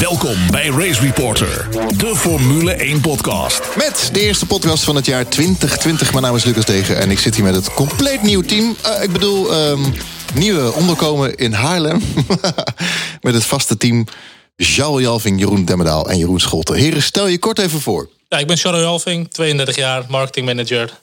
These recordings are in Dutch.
Welkom bij Race Reporter, de Formule 1 podcast. Met de eerste podcast van het jaar 2020. Mijn naam is Lucas Degen en ik zit hier met het compleet nieuw team. Uh, ik bedoel, um, nieuwe onderkomen in Haarlem. met het vaste team Charles Jalving, Jeroen Demmerdaal en Jeroen Scholten. Heren, stel je kort even voor. Ja, ik ben Charles Jalving, 32 jaar, marketingmanager.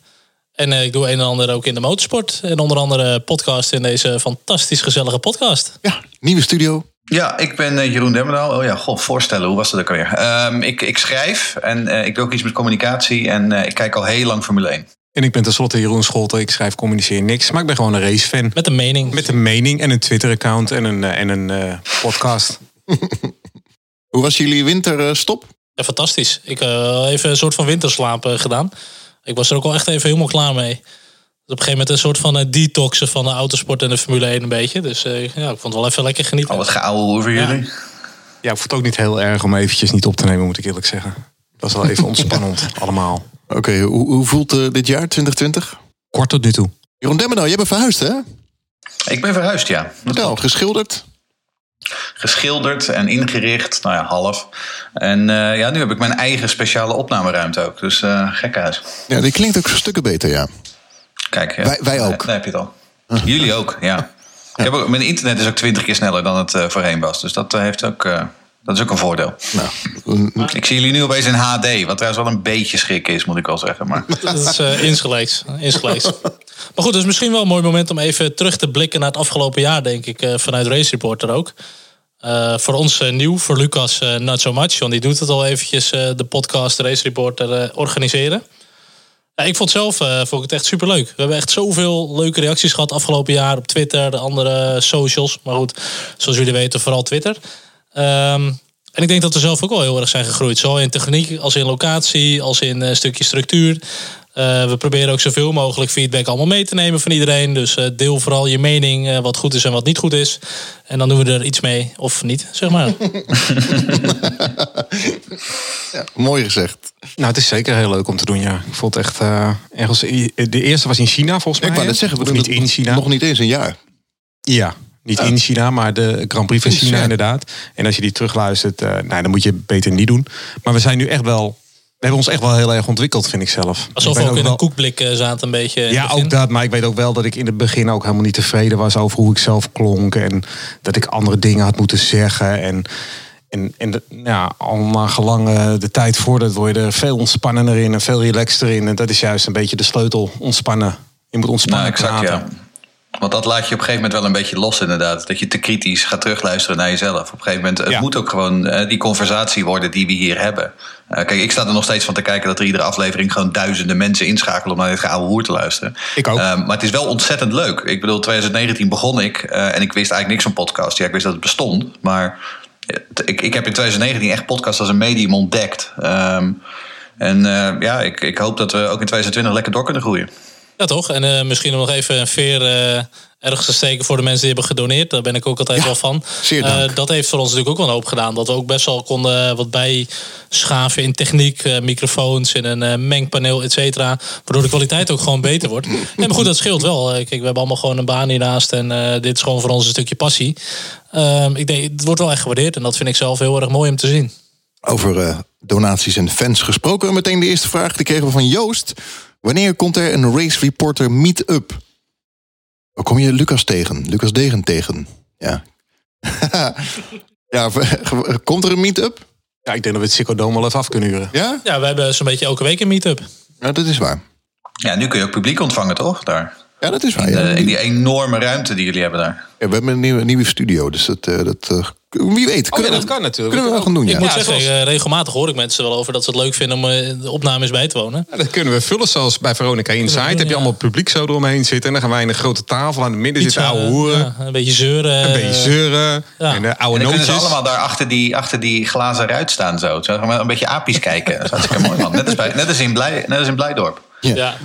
En uh, ik doe een en ander ook in de motorsport. En onder andere podcast in deze fantastisch gezellige podcast. Ja, nieuwe studio. Ja, ik ben uh, Jeroen Demmerdaal. Oh ja, goh, voorstellen, hoe was dat ook alweer? Um, ik, ik schrijf en uh, ik doe ook iets met communicatie en uh, ik kijk al heel lang Formule 1. En ik ben tenslotte Jeroen Scholten. Ik schrijf, communiceer niks, maar ik ben gewoon een racefan. Met een mening. Met een mening en een Twitter-account en een, en een podcast. hoe was jullie winterstop? Ja, fantastisch. Ik heb even een soort van winterslaap gedaan. Ik was er ook al echt even helemaal klaar mee op een gegeven moment een soort van uh, detoxen van de autosport en de Formule 1 een beetje. Dus uh, ja, ik vond het wel even lekker genieten. Al wat geouwe over jullie. Ja. ik vond het ook niet heel erg om eventjes niet op te nemen, moet ik eerlijk zeggen. Het was wel even ontspannend allemaal. Oké, okay, hoe, hoe, voelt uh, dit jaar 2020? Kort tot nu toe. Jeroen Demmenau, jij bent verhuisd hè? Ik ben verhuisd, ja. Vertel, geschilderd? Geschilderd en ingericht, nou ja, half. En uh, ja, nu heb ik mijn eigen speciale opnameruimte ook. Dus uh, gekke huis. Ja, die klinkt ook stukken beter, ja. Kijk, ja. wij, wij ook. Daar heb je het al. Jullie ook, ja. Ik heb ook, mijn internet is ook twintig keer sneller dan het uh, voorheen was. Dus dat, uh, heeft ook, uh, dat is ook een voordeel. Nou. Ik zie jullie nu opeens in HD. Wat trouwens wel een beetje schrik is, moet ik wel zeggen. Maar. Dat is uh, insgelijks. insgelijks. Maar goed, het is misschien wel een mooi moment om even terug te blikken naar het afgelopen jaar, denk ik. vanuit Race Reporter ook. voor ons nieuw, voor Lucas not so much. Want die doet het al eventjes, de podcast Race Reporter organiseren. Ja, ik vond zelf uh, vond ik het echt superleuk. We hebben echt zoveel leuke reacties gehad afgelopen jaar op Twitter, de andere socials. Maar goed, zoals jullie weten, vooral Twitter. Um, en ik denk dat we zelf ook wel heel erg zijn gegroeid. Zowel in techniek als in locatie, als in een stukje structuur. Uh, we proberen ook zoveel mogelijk feedback allemaal mee te nemen van iedereen. Dus uh, deel vooral je mening, uh, wat goed is en wat niet goed is. En dan doen we er iets mee, of niet, zeg maar. ja, mooi gezegd. Nou, het is zeker heel leuk om te doen, ja. Ik vond het echt ergens... De eerste was in China, volgens mij. Ik wou net zeggen, we doen niet in China. Nog niet eens een jaar. Ja, niet in China, maar de Grand Prix van China, inderdaad. En als je die terugluistert, nou, dan moet je beter niet doen. Maar we zijn nu echt wel we hebben ons echt wel heel erg ontwikkeld, vind ik zelf. Alsof we ook, ook in wel... een koekblik zaten een beetje. Ja, ook dat. Maar ik weet ook wel dat ik in het begin ook helemaal niet tevreden was over hoe ik zelf klonk. En dat ik andere dingen had moeten zeggen. En, en, en ja, allemaal gelang de tijd voordat word je er veel ontspannender in en veel relaxter in. En dat is juist een beetje de sleutel, ontspannen. Je moet ontspannen nou, exact, praten. Ja. Want dat laat je op een gegeven moment wel een beetje los, inderdaad. Dat je te kritisch gaat terugluisteren naar jezelf. Op een gegeven moment, het Ja. moet ook gewoon eh, die conversatie worden die we hier hebben. Eh, kijk, ik sta er nog steeds van te kijken dat er iedere aflevering gewoon duizenden mensen inschakelen om naar dit geouwe hoer te luisteren. Ik ook. Eh, maar het is wel ontzettend leuk. Ik bedoel, 2019 begon ik en ik wist eigenlijk niks van podcast. Ja, ik wist dat het bestond, maar ik, ik heb in 2019 echt podcast als een medium ontdekt. Ehm, en ja, ik, ik hoop dat we ook in 2020 lekker door kunnen groeien. Ja, toch? En uh, misschien nog even een veer uh, ergens te steken voor de mensen die hebben gedoneerd. Daar ben ik ook altijd Ja, wel van. Uh, dat heeft voor ons natuurlijk ook wel een hoop gedaan. Dat we ook best wel konden wat bijschaven in techniek, eh, microfoons, in een eh, mengpaneel, et cetera. Waardoor de kwaliteit ook gewoon beter wordt. Nee, maar goed, dat scheelt wel. Eh, Kijk, we hebben allemaal gewoon een baan hiernaast. En eh, dit is gewoon voor ons een stukje passie. Ehm, ik denk, het wordt wel echt gewaardeerd. En dat vind ik zelf heel erg mooi om te zien. Over eh, donaties en fans gesproken. Meteen de eerste vraag, die kregen we van Joost. Wanneer komt er een Race Reporter meet-up? Waar kom je Lucas tegen? Lucas Degen tegen? Ja. ja, komt er een meet-up? Ja, ik denk dat we het Ziggo Dome wel even af kunnen huren. Ja? Ja, we hebben zo'n beetje elke week een meet-up. Ja, dat is waar. Ja, nu kun je ook publiek ontvangen, toch? Daar. Ja, dat is waar. In, Ja, de- in die enorme ruimte die jullie hebben daar. Ja, we hebben een nieuwe, nieuwe studio, dus dat, eh, dat eh, wie weet. Oh ja, kunnen dat we- kan natuurlijk. Kunnen we wel gaan doen, Ik ja. moet Ja, zeggen, zoals- eh, regelmatig hoor ik mensen wel over dat ze het leuk vinden om eh, de opnames bij te wonen. Ja, dat kunnen we vullen zoals bij Veronica Inside. doen, Heb je allemaal publiek zo eromheen zitten. En dan gaan wij in een grote tafel aan het midden zitten ouwe eh, hoeren. ja, een beetje zeuren. Een beetje zeuren. ja. En de En oude dan nootjes. ze allemaal daar achter die, achter die glazen ruit staan zo. Zo gaan we een beetje apisch kijken. Dat is hartstikke mooi man. Net als, bij, net als, in, Blij, net als in Blijdorp. Ja.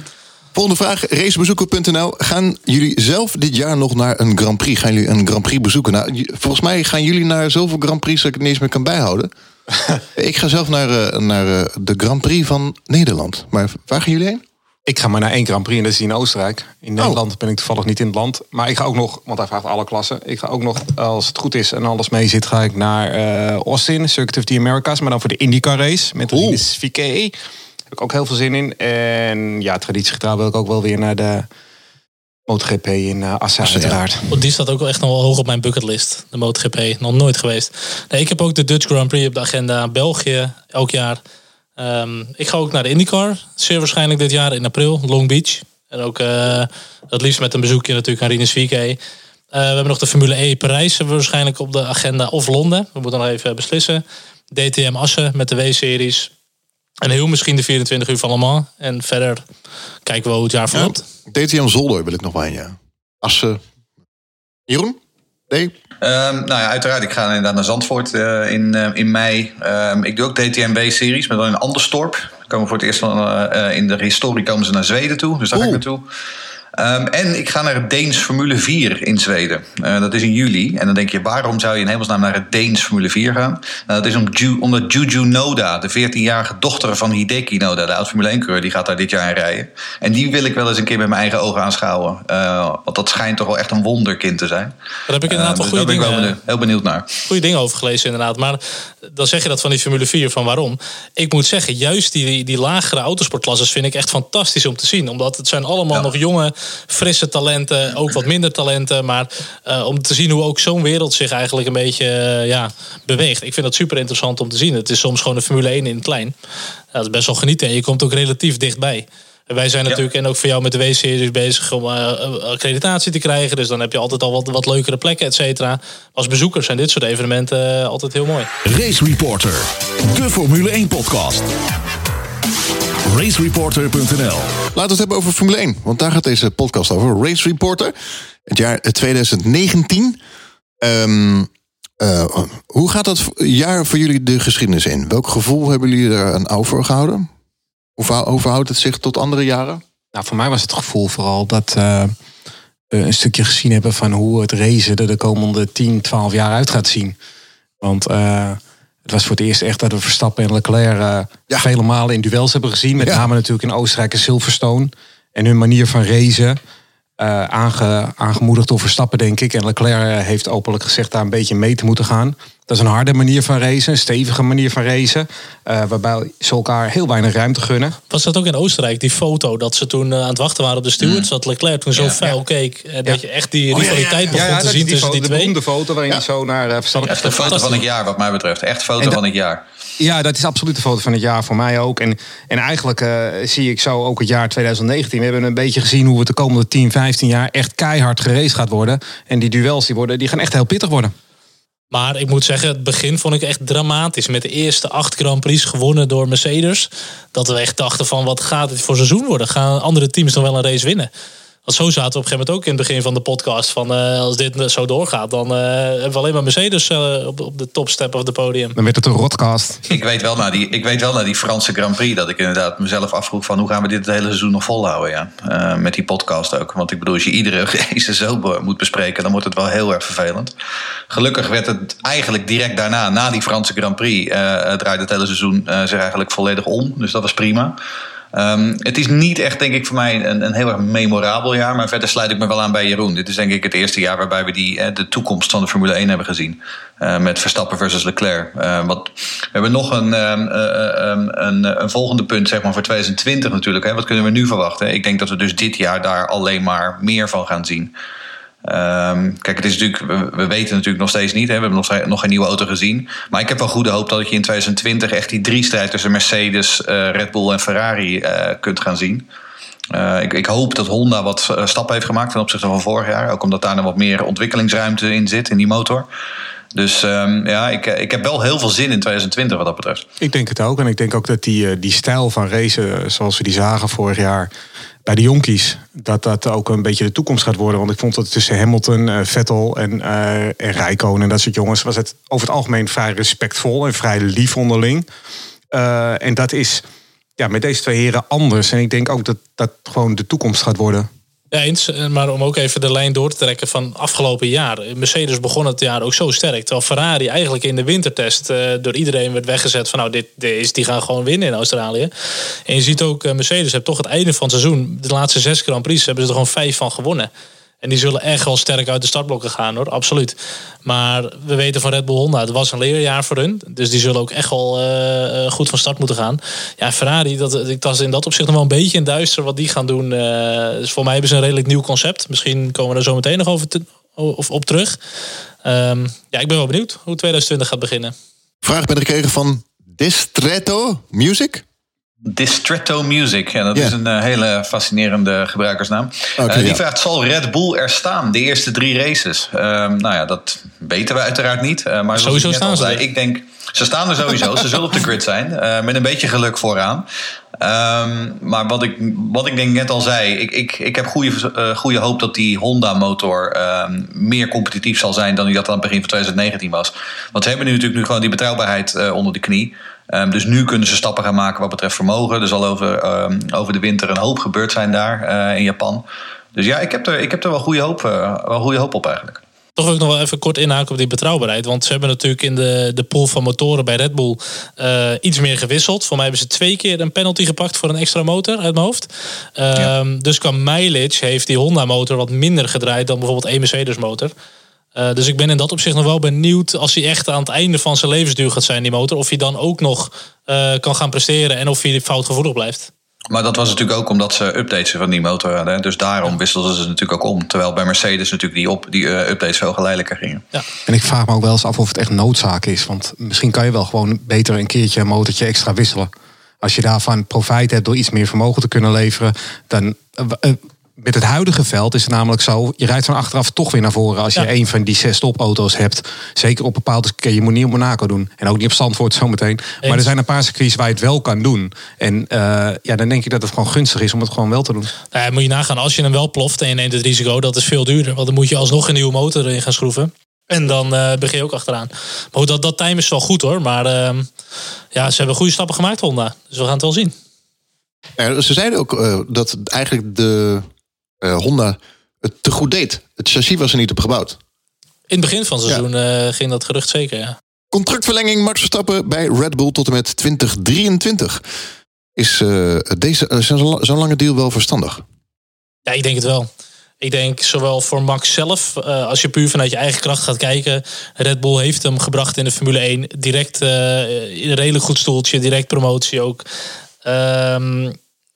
Volgende vraag, racebezoeker.nl. Gaan jullie zelf dit jaar nog naar een Grand Prix? Gaan jullie een Grand Prix bezoeken? Nou, volgens mij gaan jullie naar zoveel Grand Prix dat ik het niet eens meer kan bijhouden. ik ga zelf naar, eh, naar eh, de Grand Prix van Nederland. Maar waar gaan jullie heen? Ik ga maar naar één Grand Prix en dat is in Oostenrijk. In Nederland ben ik toevallig niet in het land. Maar ik ga ook nog, want hij vraagt alle klassen. Ik ga ook nog, als het goed is en alles mee zit, ga ik naar eh, Austin, Circuit of the Americas. Maar dan voor de IndyCar race met. Rinus VK. Heb ik ook heel veel zin in. En ja, traditiegetrouw wil ik ook wel weer naar de MotoGP in eh Assen, ja. uiteraard. Want die staat ook wel echt nog wel hoog op mijn bucketlist. De MotoGP. Nog nooit geweest. Nee, ik heb ook de Dutch Grand Prix op de agenda. België, elk jaar. Ehm, ik ga ook naar de IndyCar. Zeer waarschijnlijk dit jaar in april. Long Beach. En ook eh het liefst met een bezoekje natuurlijk aan Rinus VK. Eh, we hebben nog de Formule E Parijs hebben we waarschijnlijk op de agenda. Of Londen. We moeten nog even beslissen. DTM Assen met de W-series. En heel misschien de 24 uur van Le Mans. En verder kijken we hoe het jaar Ja. verloopt. DTM Zolder wil ik nog wel in, ja. Assen. Jeroen? Nee? Ehm, nou ja, uiteraard. Ik ga inderdaad naar Zandvoort eh, in, eh, in mei. Ehm, ik doe ook DTMB-series, maar dan in Anderstorp. Dan komen we voor het eerst van, eh, in de historie komen ze naar Zweden toe. Dus daar ga ik naartoe. Ehm, en ik ga naar het Deens Formule 4 in Zweden. Eh, dat is in juli. En dan denk je, waarom zou je in hemelsnaam naar het Deens Formule 4 gaan? Nou, dat is om Ju- omdat Juju Noda, de 14-jarige dochter van Hideki Noda, de oud Formule 1-coureur, die gaat daar dit jaar in rijden. En die wil ik wel eens een keer met mijn eigen ogen aanschouwen. Eh, want dat schijnt toch wel echt een wonderkind te zijn. Daar heb ik inderdaad Eh, wel dus goede daar ben ik dingen... wel benieuwd, heel benieuwd naar. goede dingen over gelezen, inderdaad. Maar dan zeg je dat van die Formule 4, van waarom? Ik moet zeggen, juist die, die lagere autosportklasses vind ik echt fantastisch om te zien. Omdat het zijn allemaal Ja. nog jonge, frisse talenten. Ook wat minder talenten. Maar eh, om te zien hoe ook zo'n wereld zich eigenlijk een beetje eh, ja, beweegt. Ik vind dat super interessant om te zien. Het is soms gewoon een Formule 1 in het klein. Ja, dat is best wel genieten. En je komt ook relatief dichtbij. En Wij zijn Ja. natuurlijk, en ook voor jou met de W-series bezig om eh, accreditatie te krijgen. Dus dan heb je altijd al wat, wat leukere plekken, et cetera. Als bezoeker zijn dit soort evenementen altijd heel mooi. Race Reporter, de Formule 1 podcast. Racereporter.nl Laten we het hebben over Formule 1. Want daar gaat deze podcast over. Race Reporter. Het jaar 2019. Ehm, eh, hoe gaat dat jaar voor jullie de geschiedenis in? Welk gevoel hebben jullie er aan overgehouden? Hoe verhou- hoe verhoudt het zich tot andere jaren? Nou, voor mij was het gevoel vooral dat eh, we een stukje gezien hebben van hoe het racen er de komende 10, 12 jaar uit gaat zien. Want eh, het was voor het eerst echt dat we Verstappen en Leclerc Ja. vele malen in duels hebben gezien. Met Ja. name natuurlijk in Oostenrijk en Silverstone. En hun manier van racen. eh, aange, aangemoedigd door Verstappen, denk ik. En Leclerc heeft openlijk gezegd daar een beetje mee te moeten gaan. Dat is een harde manier van racen, een stevige manier van racen. eh, waarbij ze elkaar heel weinig ruimte gunnen. Was dat ook in Oostenrijk, die foto dat ze toen eh, aan het wachten waren op de stewards? Dat Leclerc toen zo Ja. vuil keek. En dat je echt die ja, ja, rivaliteit ja. begon te zien tussen die de twee. beroemde foto waarin Ja. hij zo naar eh, Verstappen... Echt een foto van het jaar wat mij betreft. Echt foto van het jaar. Ja, dat is absoluut de foto van het jaar voor mij ook. En, en eigenlijk eh, zie ik zo ook het jaar 2019. We hebben een beetje gezien hoe het de komende 10, 15 jaar echt keihard geraced gaat worden. En die duels die, worden, die gaan echt heel pittig worden. Maar ik moet zeggen, het begin vond ik echt dramatisch. Met de eerste acht Grand Prix gewonnen door Mercedes. Dat we echt dachten van, wat gaat dit voor seizoen worden? Gaan andere teams nog wel een race winnen? Want zo zaten we op een gegeven moment ook in het begin van de podcast. Van eh, als dit zo doorgaat, dan eh, hebben we alleen maar Mercedes eh, op, op de topstep of het podium. Dan werd het een rotcast. Ik weet, wel na die, ik weet wel na die Franse Grand Prix dat ik inderdaad mezelf afvroeg van hoe gaan we dit het hele seizoen nog volhouden. Ja? Eh, met die podcast ook. Want ik bedoel, als je iedere race zo moet bespreken, dan wordt het wel heel erg vervelend. Gelukkig werd het eigenlijk direct daarna, na die Franse Grand Prix, eh draaide het hele seizoen eh, zich eigenlijk volledig om. Dus dat was prima. Ehm, het is niet echt, denk ik, voor mij een, een heel erg memorabel jaar. Maar verder sluit ik me wel aan bij Jeroen. Dit is denk ik het eerste jaar waarbij we die, eh, de toekomst van de Formule 1 hebben gezien. Eh, met Verstappen versus Leclerc. Eh, wat, we hebben nog een, ehm, eh, ehm, een, een volgende punt zeg maar, voor 2020 natuurlijk. Hè. Wat kunnen we nu verwachten? Ik denk dat we dus dit jaar daar alleen maar meer van gaan zien. Ehm, kijk, het is natuurlijk, we, we weten natuurlijk nog steeds niet. Hè. We hebben nog, nog geen nieuwe auto gezien. Maar ik heb wel goede hoop dat je in 2020 echt die drie strijd tussen Mercedes, eh, Red Bull en Ferrari eh, kunt gaan zien. Eh, ik, ik hoop dat Honda wat stappen heeft gemaakt ten opzichte van vorig jaar. Ook omdat daar nog wat meer ontwikkelingsruimte in zit in die motor. Dus ehm, ja, ik, ik heb wel heel veel zin in 2020 wat dat betreft. Ik denk het ook. En ik denk ook dat die, eh, die stijl van racen, zoals we die zagen vorig jaar bij de jonkies, dat dat ook een beetje de toekomst gaat worden. Want ik vond dat tussen Hamilton, eh, Vettel en, eh en Rijkonen en dat soort jongens was het over het algemeen vrij respectvol en vrij lief onderling. Eh, en dat is ja, met deze twee heren anders. En ik denk ook dat dat gewoon de toekomst gaat worden. Eens. Eh, Maar om ook even de lijn door te trekken van afgelopen jaar. Mercedes begon het jaar ook zo sterk. Terwijl Ferrari eigenlijk in de wintertest eh, door iedereen werd weggezet van nou, dit, dit is, die gaan gewoon winnen in Australië. En je ziet ook, eh, Mercedes heeft toch het einde van het seizoen, de laatste zes Grand Prix, hebben ze er gewoon vijf van gewonnen. En die zullen echt wel sterk uit de startblokken gaan hoor, absoluut. Maar we weten van Red Bull Honda, het was een leerjaar voor hun. Dus die zullen ook echt wel eh, eh, goed van start moeten gaan. Ja, Ferrari, dat, ik was in dat opzicht nog wel een beetje in duister wat die gaan doen. Eh, dus voor mij hebben ze een redelijk nieuw concept. Misschien komen we er zo meteen nog over of op terug. Ehm, ja, ik ben wel benieuwd hoe 2020 gaat beginnen. Vraag ben ik gekregen van Distretto Music. Distretto Music, ja, dat is een eh, hele fascinerende gebruikersnaam. Oké, Eh, die ja. vraagt, zal Red Bull er staan, de eerste drie races? Ehm, nou ja, dat weten we uiteraard niet. eh, maar zoals Sowieso ik net staan al ze zei. Ik denk, ze staan er sowieso. ze zullen op de grid zijn, eh, met een beetje geluk vooraan. Ehm, maar wat ik, wat ik denk net al zei, ik, ik, ik heb goede, eh, goede hoop dat die Honda-motor ehm, meer competitief zal zijn dan die dat aan het begin van 2019 was. Want ze hebben nu natuurlijk nu gewoon die betrouwbaarheid eh, onder de knie. Ehm, dus nu kunnen ze stappen gaan maken wat betreft vermogen. Er zal over, ehm, over de winter een hoop gebeurd zijn daar eh, in Japan. Dus ja, ik heb er, ik heb er wel, goede hoop, eh, wel goede hoop op eigenlijk. Toch wil ik nog wel even kort inhaken op die betrouwbaarheid. Want ze hebben natuurlijk in de, de pool van motoren bij Red Bull eh, iets meer gewisseld. Voor mij hebben ze twee keer een penalty gepakt voor een extra motor uit mijn hoofd. Ehm, Dus qua mileage heeft die Honda motor wat minder gedraaid dan bijvoorbeeld een Mercedes motor. Eh, dus ik ben in dat opzicht nog wel benieuwd als hij echt aan het einde van zijn levensduur gaat zijn, die motor. Of hij dan ook nog eh, kan gaan presteren en of hij foutgevoelig blijft. Maar dat was natuurlijk ook omdat ze updates van die motor hadden. hè. Dus daarom wisselden ze natuurlijk ook om. Terwijl bij Mercedes natuurlijk die, op, die eh, updates veel geleidelijker gingen. En ik vraag me ook wel eens af of het echt noodzaak is. Want misschien kan je wel gewoon beter een keertje een motortje extra wisselen. Als je daarvan profijt hebt door iets meer vermogen te kunnen leveren. Dan, met het huidige veld is het namelijk zo. Je rijdt van achteraf toch weer naar voren. Als je Ja. een van die zes topauto's hebt. Zeker op bepaalde circuits. Je moet niet op Monaco doen. En ook niet op Zandvoort zometeen. Maar er zijn een paar circuits waar je het wel kan doen. En eh, ja, dan denk ik dat het gewoon gunstig is om het gewoon wel te doen. Nou ja, moet je nagaan, als je hem wel ploft en je neemt het risico, dat is veel duurder. Want dan moet je alsnog een nieuwe motor erin gaan schroeven. En dan eh, begin je ook achteraan. Maar goed, dat, dat time is wel goed hoor. Maar ehm, ja, ze hebben goede stappen gemaakt, Honda. Dus we gaan het wel zien. Ja, ze zeiden ook eh, dat eigenlijk de Honda het te goed deed. Het chassis was er niet op gebouwd. In het begin van het seizoen eh, ging dat gerucht zeker, ja. Contractverlenging Max Verstappen bij Red Bull tot en met 2023. Is eh, deze eh, zo'n lange deal wel verstandig? Ja, ik denk het wel. Ik denk zowel voor Max zelf, eh, als je puur vanuit je eigen kracht gaat kijken. Red Bull heeft hem gebracht in de Formule 1. Direct eh, in een redelijk goed stoeltje, direct promotie ook. Ehm,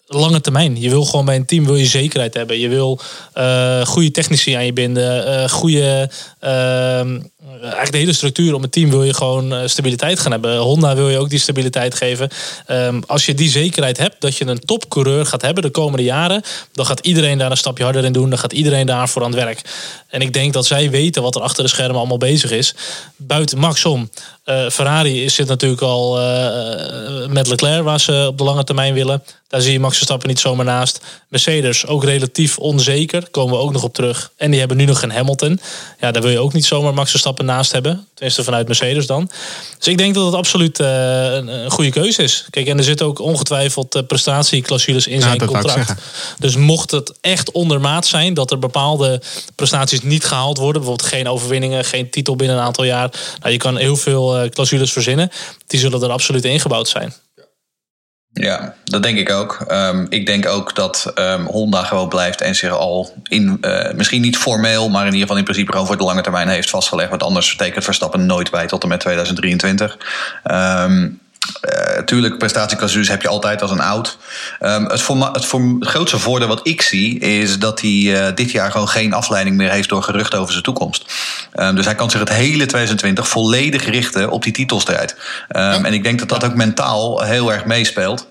lange termijn. Je wil gewoon bij een team wil je zekerheid hebben. Je wil eh, goede technici aan je binden. eh goede, ehm, eigenlijk de hele structuur om het team wil je gewoon eh, stabiliteit gaan hebben. Honda wil je ook die stabiliteit geven. Ehm, als je die zekerheid hebt dat je een topcoureur gaat hebben de komende jaren, dan gaat iedereen daar een stapje harder in doen. Dan gaat iedereen daarvoor aan het werk. En ik denk dat zij weten wat er achter de schermen allemaal bezig is. Buiten Max om. Eh, Ferrari zit natuurlijk al eh, met Leclerc waar ze op de lange termijn willen. Daar zie je Max Verstappen niet zomaar naast. Mercedes ook relatief onzeker. Komen we ook nog op terug. En die hebben nu nog een Hamilton. Ja, daar wil je ook niet zomaar Max Verstappen naast hebben. Tenminste vanuit Mercedes dan. Dus ik denk dat het absoluut eh, een, een goede keuze is. Kijk, en er zitten ook ongetwijfeld eh, prestatieclausules in zijn contract. Dus mocht het echt ondermaat zijn dat er bepaalde prestaties niet gehaald worden, bijvoorbeeld geen overwinningen, geen titel binnen een aantal jaar. Nou, je kan heel veel eh, clausules verzinnen. Die zullen er absoluut ingebouwd zijn. Ja, dat denk ik ook. Ehm, ik denk ook dat ehm, Honda gewoon blijft en zich al in, eh, misschien niet formeel, maar in ieder geval in principe gewoon voor de lange termijn heeft vastgelegd. Want anders tekent Verstappen nooit bij tot en met 2023. Ehm eh, tuurlijk, prestatieclausules heb je altijd als een oud. Ehm, het, forma- het, voor- het grootste voordeel wat ik zie is dat hij eh, dit jaar gewoon geen afleiding meer heeft door geruchten over zijn toekomst. Ehm, dus hij kan zich het hele 2020 volledig richten op die titelstrijd. Ehm, En ik denk dat dat ook mentaal heel erg meespeelt.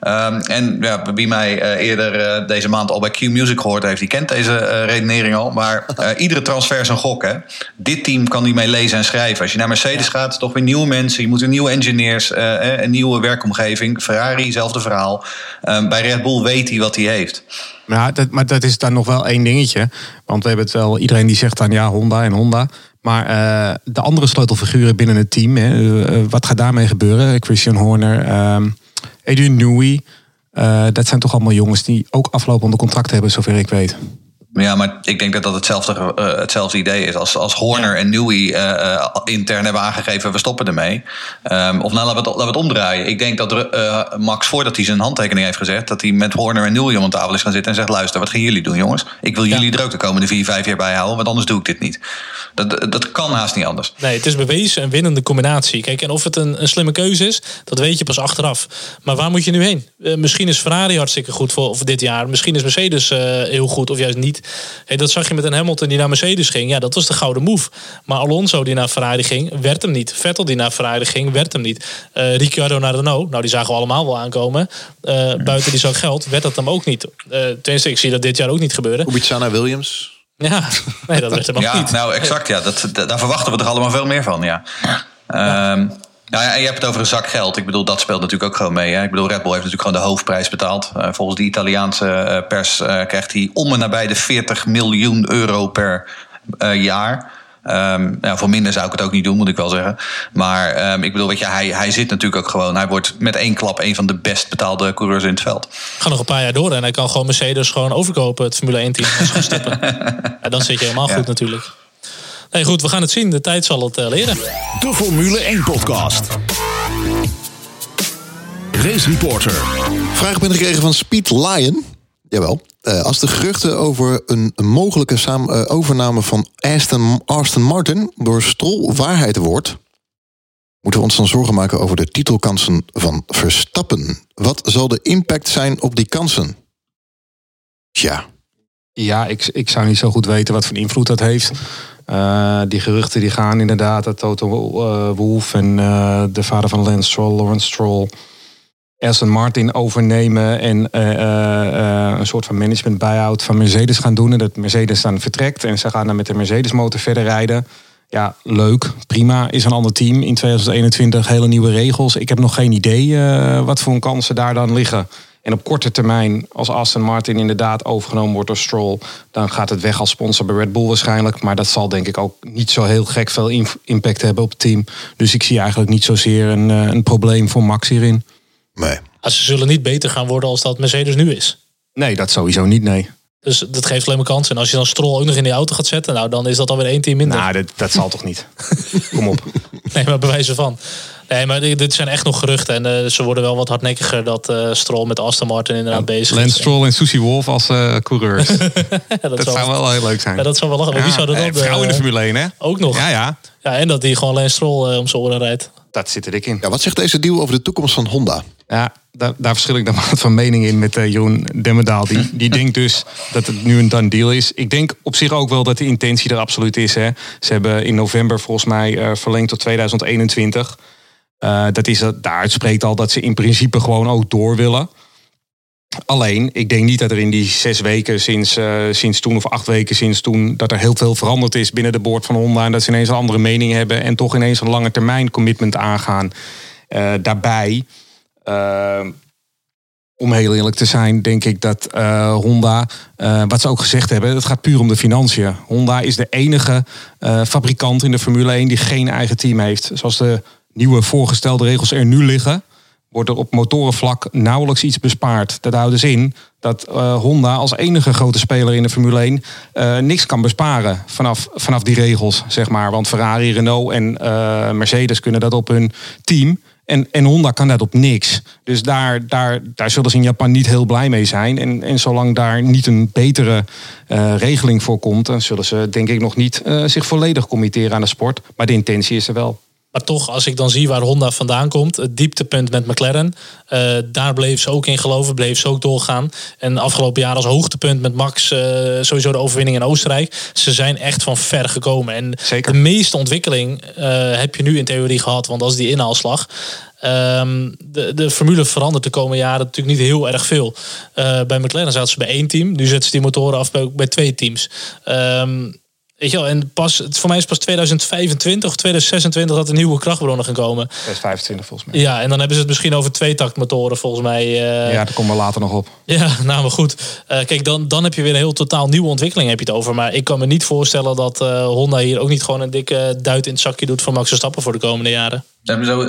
Ehm, en ja, wie mij eh, eerder eh, deze maand al bij Q Music gehoord heeft, die kent deze eh, redenering al. Maar iedere transfer is een gok. Hè? Dit team kan die mee lezen en schrijven. Als je naar Mercedes gaat, toch weer nieuwe mensen. Je moet weer nieuwe engineers, een nieuwe werkomgeving. Ferrari, hetzelfde verhaal. Ehm, bij Red Bull weet hij wat hij heeft. Ja, dat, maar dat is dan nog wel één dingetje. Want we hebben het wel, iedereen die zegt dan ja, Honda en Honda. Maar de andere sleutelfiguren binnen het team, hè, wat gaat daarmee gebeuren? Christian Horner, ehm Adrian Newey. eh, dat zijn toch allemaal jongens die ook aflopende contracten hebben, zover ik weet. Ja, maar ik denk dat dat hetzelfde, uh, hetzelfde idee is. Als, als Horner en Newey uh, intern hebben aangegeven, we stoppen ermee. Um, of nou, laten we, het, laten we het omdraaien. Ik denk dat uh, Max, voordat hij zijn handtekening heeft gezet... dat hij met Horner en Newey om een tafel is gaan zitten en zegt... luister, wat gaan jullie doen, jongens? Ik wil jullie er ook de komende vier, vijf jaar bij houden... want anders doe ik dit niet. Dat, dat kan haast niet anders. Nee, het is bewezen een winnende combinatie. Kijk, en of het een, een slimme keuze is, dat weet je pas achteraf. Maar waar moet je nu heen? misschien is Ferrari hartstikke goed voor, voor dit jaar. Misschien is Mercedes heel goed, of juist niet. Hey, dat zag je met een Hamilton die naar Mercedes ging. Ja, dat was de gouden move. Maar Alonso die naar Ferrari ging, werd hem niet. Vettel die naar Ferrari ging, werd hem niet. Uh, Ricciardo naar Renault, nou die zagen we allemaal wel aankomen. Uh, buiten die zak geld, werd dat hem ook niet. Uh, tenminste, ik zie dat dit jaar ook niet gebeuren. Kubica naar Williams. Ja, nee, dat werd hem ook ja, niet. Nou, exact. Ja, dat, daar verwachten we er allemaal veel meer van. Ja. ja. Um, nou ja, en je hebt het over een zak geld. Ik bedoel, dat speelt natuurlijk ook gewoon mee. Hè? Ik bedoel, Red Bull heeft natuurlijk gewoon de hoofdprijs betaald. Uh, volgens de Italiaanse uh, pers uh, krijgt hij om en nabij de 40 miljoen euro per jaar. Um, nou, voor minder zou ik het ook niet doen, moet ik wel zeggen. Maar um, ik bedoel, weet je, hij, hij zit natuurlijk ook gewoon. Hij wordt met één klap een van de best betaalde coureurs in het veld. Ga nog een paar jaar door en hij kan gewoon Mercedes gewoon overkopen, het Formule 1 team. ja, dan zit je helemaal ja. goed natuurlijk. Nee, goed, we gaan het zien. De tijd zal het uh, leren. De Formule 1 podcast. Race Reporter. Vraag ben gekregen van Speed Lion. Jawel. Uh, als de geruchten over een mogelijke saam, uh, overname van Aston, Aston Martin door Stroll waarheid wordt, moeten we ons dan zorgen maken over de titelkansen van Verstappen. Wat zal de impact zijn op die kansen? Tja. Ja, ik, ik zou niet zo goed weten wat voor invloed dat heeft. Uh, die geruchten die gaan inderdaad dat Toto uh, en uh, de vader van Lance Stroll, Lawrence Stroll, Aston Martin overnemen en een soort van management buyout van Mercedes gaan doen. En dat Mercedes dan vertrekt en ze gaan dan met de Mercedes motor verder rijden. Ja, leuk, prima. Is een ander team in 2021, hele nieuwe regels. Ik heb nog geen idee wat voor kansen daar dan liggen. En op korte termijn, als Aston Martin inderdaad overgenomen wordt door Stroll, dan gaat het weg als sponsor bij Red Bull waarschijnlijk. Maar dat zal denk ik ook niet zo heel gek veel impact hebben op het team. Dus ik zie eigenlijk niet zozeer een, een probleem voor Max hierin. Nee. Ze zullen niet beter gaan worden als dat Mercedes nu is. Nee, dat sowieso niet, nee. Dus dat geeft alleen maar kans. En als je dan Stroll ook nog in die auto gaat zetten, nou dan is dat alweer één team minder. Nou, dat, dat zal toch niet. Kom op. Nee, maar bewijzen van. Nee, maar dit zijn echt nog geruchten. En uh, ze worden wel wat hardnekkiger dat uh, Stroll met Aston Martin inderdaad ja, bezig Lance is. Stroll en Susie Wolf als uh, coureurs. ja, dat, dat zou wel heel leuk zijn. Ja, dat zou wel lachen. Ja, wie zou dat dan? Vrouw in de Formule 1, hè? Ook nog. Ja, ja. Ja, en dat hij gewoon Lance Stroll om zijn oren rijdt. Dat zit er dik in. Ja, wat zegt deze deal over de toekomst van Honda? Ja, daar, daar verschil ik dan wat van mening in met uh, Jeroen Demmendaal. Die, die denkt dus dat het nu een done deal is. Ik denk op zich ook wel dat de intentie er absoluut is. Hè. Ze hebben in november volgens mij uh, verlengd tot 2021. Uh, dat is, daaruit spreekt al dat ze in principe gewoon ook door willen. Alleen, ik denk niet dat er in die zes weken sinds, uh, sinds toen, of acht weken sinds toen, dat er heel veel veranderd is binnen de boord van Honda. En dat ze ineens een andere mening hebben en toch ineens een lange termijn commitment aangaan. Daarbij, om heel eerlijk te zijn, denk ik dat Honda, wat ze ook gezegd hebben, het gaat puur om de financiën. Honda is de enige fabrikant in de Formule 1 die geen eigen team heeft. Zoals de nieuwe voorgestelde regels er nu liggen wordt er op motorenvlak nauwelijks iets bespaard. Dat houdt dus in dat uh, Honda als enige grote speler in de Formule 1 uh, niks kan besparen vanaf, vanaf die regels, zeg maar. Want Ferrari, Renault en uh, Mercedes kunnen dat op hun team. En, en Honda kan dat op niks. Dus daar, daar, daar zullen ze in Japan niet heel blij mee zijn. En, en zolang daar niet een betere regeling voor komt, dan zullen ze denk ik nog niet zich volledig committeren aan de sport. Maar de intentie is er wel. Maar toch, als ik dan zie waar Honda vandaan komt, het dieptepunt met McLaren, uh, daar bleef ze ook in geloven, bleef ze ook doorgaan. En afgelopen jaar als hoogtepunt met Max, uh, sowieso de overwinning in Oostenrijk. Ze zijn echt van ver gekomen. En Zeker. de meeste ontwikkeling uh, heb je nu in theorie gehad, want dat is die inhaalslag. Um, de, de formule verandert de komende jaren natuurlijk niet heel erg veel. Bij McLaren zaten ze bij één team. Nu zetten ze die motoren af bij, bij twee teams. Um, Weet je wel, en pas, voor mij is pas 2025 of 2026 dat er nieuwe krachtbronnen gaan komen. 2025 volgens mij. Ja, en dan hebben ze het misschien over tweetaktmotoren volgens mij. Uh... Ja, daar komen we later nog op. Ja, nou maar goed. Uh, kijk, dan, dan heb je weer een heel totaal nieuwe ontwikkeling heb je het over. Maar ik kan me niet voorstellen dat uh, Honda hier ook niet gewoon een dikke duit in het zakje doet voor Max Verstappen voor de komende jaren.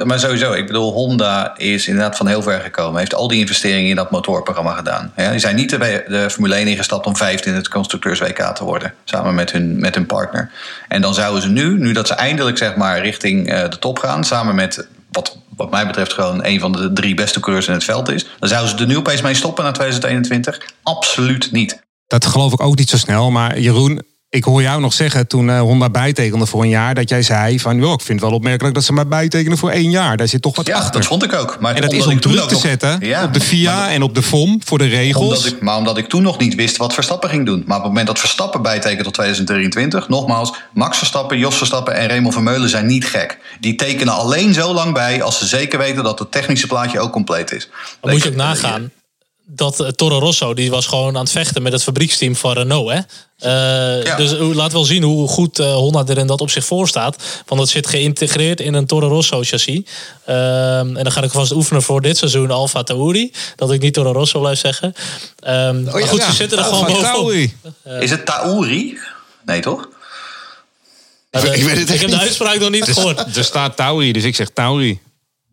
Maar sowieso, ik bedoel, Honda is inderdaad van heel ver gekomen. Heeft al die investeringen in dat motorprogramma gedaan. Ja, die zijn niet de, de Formule 1 ingestapt om vijfde in het constructeurs WK te worden. Samen met hun, met partner. En dan zouden ze nu, nu dat ze eindelijk zeg maar richting uh, de top gaan, samen met wat, wat mij betreft gewoon een van de drie beste coureurs in het veld is. Dan zouden ze er nu opeens mee stoppen naar 2021? Absoluut niet. Dat geloof ik ook niet zo snel. Maar Jeroen, ik hoor jou nog zeggen toen uh, Honda bijtekende voor een jaar, dat jij zei van, joh, ik vind het wel opmerkelijk dat ze maar bijtekenen voor één jaar. Daar zit toch wat ja, achter. dat vond ik ook. Maar en dat is om druk te zetten ja, op de FIA en op de FOM voor de regels. Omdat ik, maar omdat ik toen nog niet wist wat Verstappen ging doen. Maar op het moment dat Verstappen bijtekent tot 2023, nogmaals, Max Verstappen, Jos Verstappen en Raymond Vermeulen zijn niet gek. Die tekenen alleen zo lang bij als ze zeker weten dat het technische plaatje ook compleet is. Dan moet je ook nagaan dat uh, Toro Rosso die was gewoon aan het vechten met het fabrieksteam van Renault. Hè? Uh, ja. Dus laat wel zien hoe goed uh, Honda er in dat op zich voor staat. Want het zit geïntegreerd in een Toro Rosso chassis. en dan ga ik vast oefenen voor dit seizoen Alfa Tauri. Dat ik niet Toro Rosso blijf zeggen. Um, oh, ja, maar goed, ze zitten er gewoon bovenop. Is het Tauri? Nee, toch? ik, weet het ik heb de uitspraak nog niet gehoord. Er staat Tauri, dus ik zeg Tauri.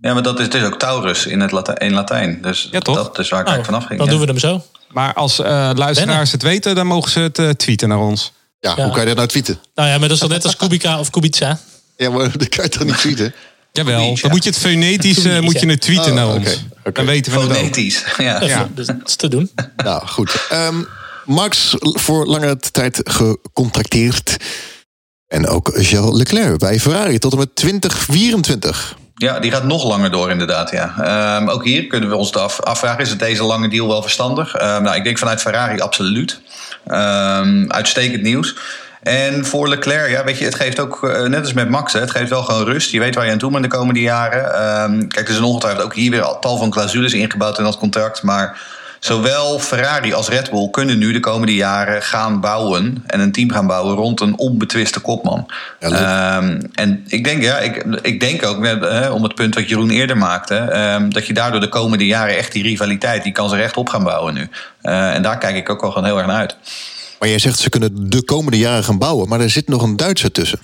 Ja, maar dat is dus ook Taurus in het Latijn. In Latijn. Dus ja, toch? dat is waar ik oh, eigenlijk vanaf ging. Dan ja. doen we hem zo. Maar als uh, luisteraars het weten, dan mogen ze het uh, tweeten naar ons. Ja, ja, hoe kan je dat nou tweeten? Nou ja, maar dat is toch net als Kubica of Kubica? Ja, maar dat kan je toch niet tweeten? Jawel, dan moet je het fonetisch uh, moet je het tweeten oh, naar ons. Okay. Dan weten we fonetisch, het ook. ja. ja. Dus dat is te doen. Nou, goed. Um, Max voor lange tijd gecontracteerd. En ook Charles Leclerc bij Ferrari tot en met 2024. Ja, die gaat nog langer door, inderdaad. Ja. Um, ook hier kunnen we ons af, afvragen: is het deze lange deal wel verstandig? Um, nou, ik denk vanuit Ferrari absoluut. Um, uitstekend nieuws. En voor Leclerc, ja, weet je, het geeft ook, uh, net als met Max, hè, het geeft wel gewoon rust. Je weet waar je aan toe bent de komende jaren. kijk, er zijn ongetwijfeld ook hier weer al tal van clausules ingebouwd in dat contract. Maar Zowel Ferrari als Red Bull kunnen nu de komende jaren gaan bouwen en een team gaan bouwen rond een onbetwiste kopman. Ja, um, en ik denk, ja, ik, ik denk ook, om het punt wat Jeroen eerder maakte, um, dat je daardoor de komende jaren echt die rivaliteit, die kan ze recht op gaan bouwen nu. Uh, en daar kijk ik ook gewoon heel erg naar uit. Maar jij zegt ze kunnen de komende jaren gaan bouwen, maar er zit nog een Duitser tussen.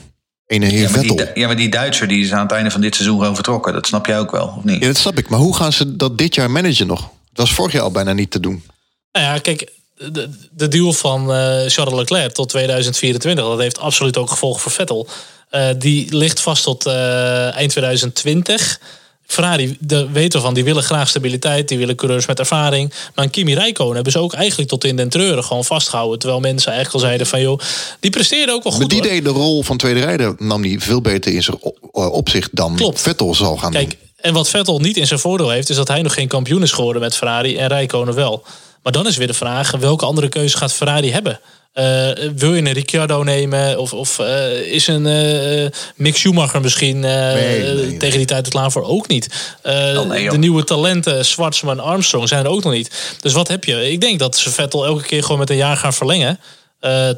Een heer ja, maar Vettel. Die, ja, maar die Duitser die is aan het einde van dit seizoen gewoon vertrokken. Dat snap jij ook wel, of niet? Ja, dat snap ik. Maar hoe gaan ze dat dit jaar managen nog? Dat was vorig jaar al bijna niet te doen. Nou ja, kijk, de, de deal van uh, Charles Leclerc tot 2024, dat heeft absoluut ook gevolgen voor Vettel. Uh, die ligt vast tot uh, eind 2020. Ferrari, de weten van, die willen graag stabiliteit, die willen coureurs met ervaring. Maar een Kimi Räikkönen hebben ze ook eigenlijk tot in den treuren gewoon vastgehouden. Terwijl mensen eigenlijk al zeiden van, joh, die presteerde ook wel goed. Maar die hoor. deed de rol van tweede rijder, nam die veel beter in zijn opzicht dan Klopt. Vettel zal gaan Kijk, doen. En wat Vettel niet in zijn voordeel heeft, is dat hij nog geen kampioen is geworden met Ferrari en Räikkönen wel. Maar dan is weer de vraag, welke andere keuze gaat Ferrari hebben? Uh, wil je een Ricciardo nemen? Of, of uh, is een uh, Mick Schumacher misschien nee, nee, tegen die tijd het klaar voor? Ook niet. Oh, nee, de nieuwe talenten, Schwarzman en Armstrong, zijn er ook nog niet. Dus wat heb je? Ik denk dat ze Vettel elke keer gewoon met een jaar gaan verlengen.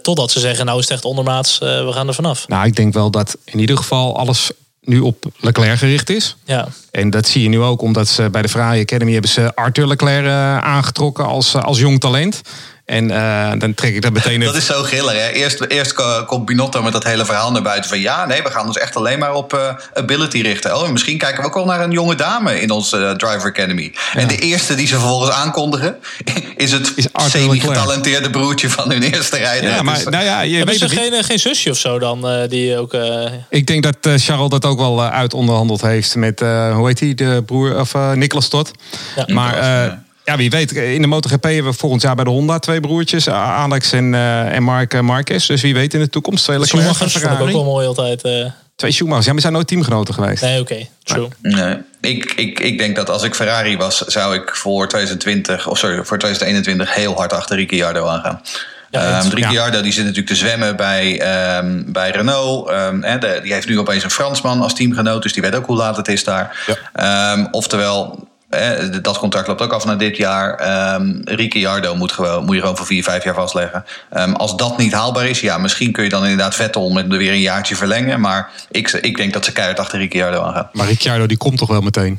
totdat ze zeggen, nou is het echt ondermaats, we gaan er vanaf. Nou, ik denk wel dat in ieder geval alles nu op Leclerc gericht is. Ja. En dat zie je nu ook omdat ze bij de Ferrari Academy hebben ze Arthur Leclerc uh, aangetrokken als, uh, als jong talent. En uh, dan trek ik dat meteen... dat is zo giller, hè? Eerst, eerst komt Binotto met dat hele verhaal naar buiten van... ja, nee, we gaan ons echt alleen maar op uh, ability richten. Oh, misschien kijken we ook wel naar een jonge dame in onze uh, Driver Academy. Ja. En de eerste die ze vervolgens aankondigen... is het semi-getalenteerde broertje van hun eerste rijder. Ja, maar dus, nou ja, je Hebben weet ze geen, geen zusje of zo dan? die ook, Ik denk dat Charles dat ook wel uit onderhandeld heeft met... hoe heet hij, de broer of Nicolas Tot. Ja. Maar... Ja, wie weet. In de MotoGP hebben we volgend jaar bij de Honda twee broertjes. Alex en, uh, en Mark Marquez. Dus wie weet in de toekomst. Twee Schumachers vond ik ook wel mooi altijd. Uh... Twee Schumachers. Ja, maar we zijn nooit teamgenoten geweest. Nee, oké. Okay. True. Nee. Ik, ik, ik denk dat als ik Ferrari was, zou ik voor 2020, of sorry, voor 2021 heel hard achter Ricciardo aangaan. Ja, um, Ricciardo die zit natuurlijk te zwemmen bij, um, bij Renault. Um, he, de, die heeft nu opeens een Fransman als teamgenoot. Dus die weet ook hoe laat het is daar. Ja. oftewel, dat contract loopt ook af na dit jaar. Um, Ricciardo moet, gewoon, moet je gewoon voor vier, vijf jaar vastleggen. Um, als dat niet haalbaar is, ja, misschien kun je dan inderdaad Vettel met weer een jaartje verlengen. Maar ik, ik denk dat ze keihard achter Ricciardo aangaan. Maar Ricciardo die komt toch wel meteen?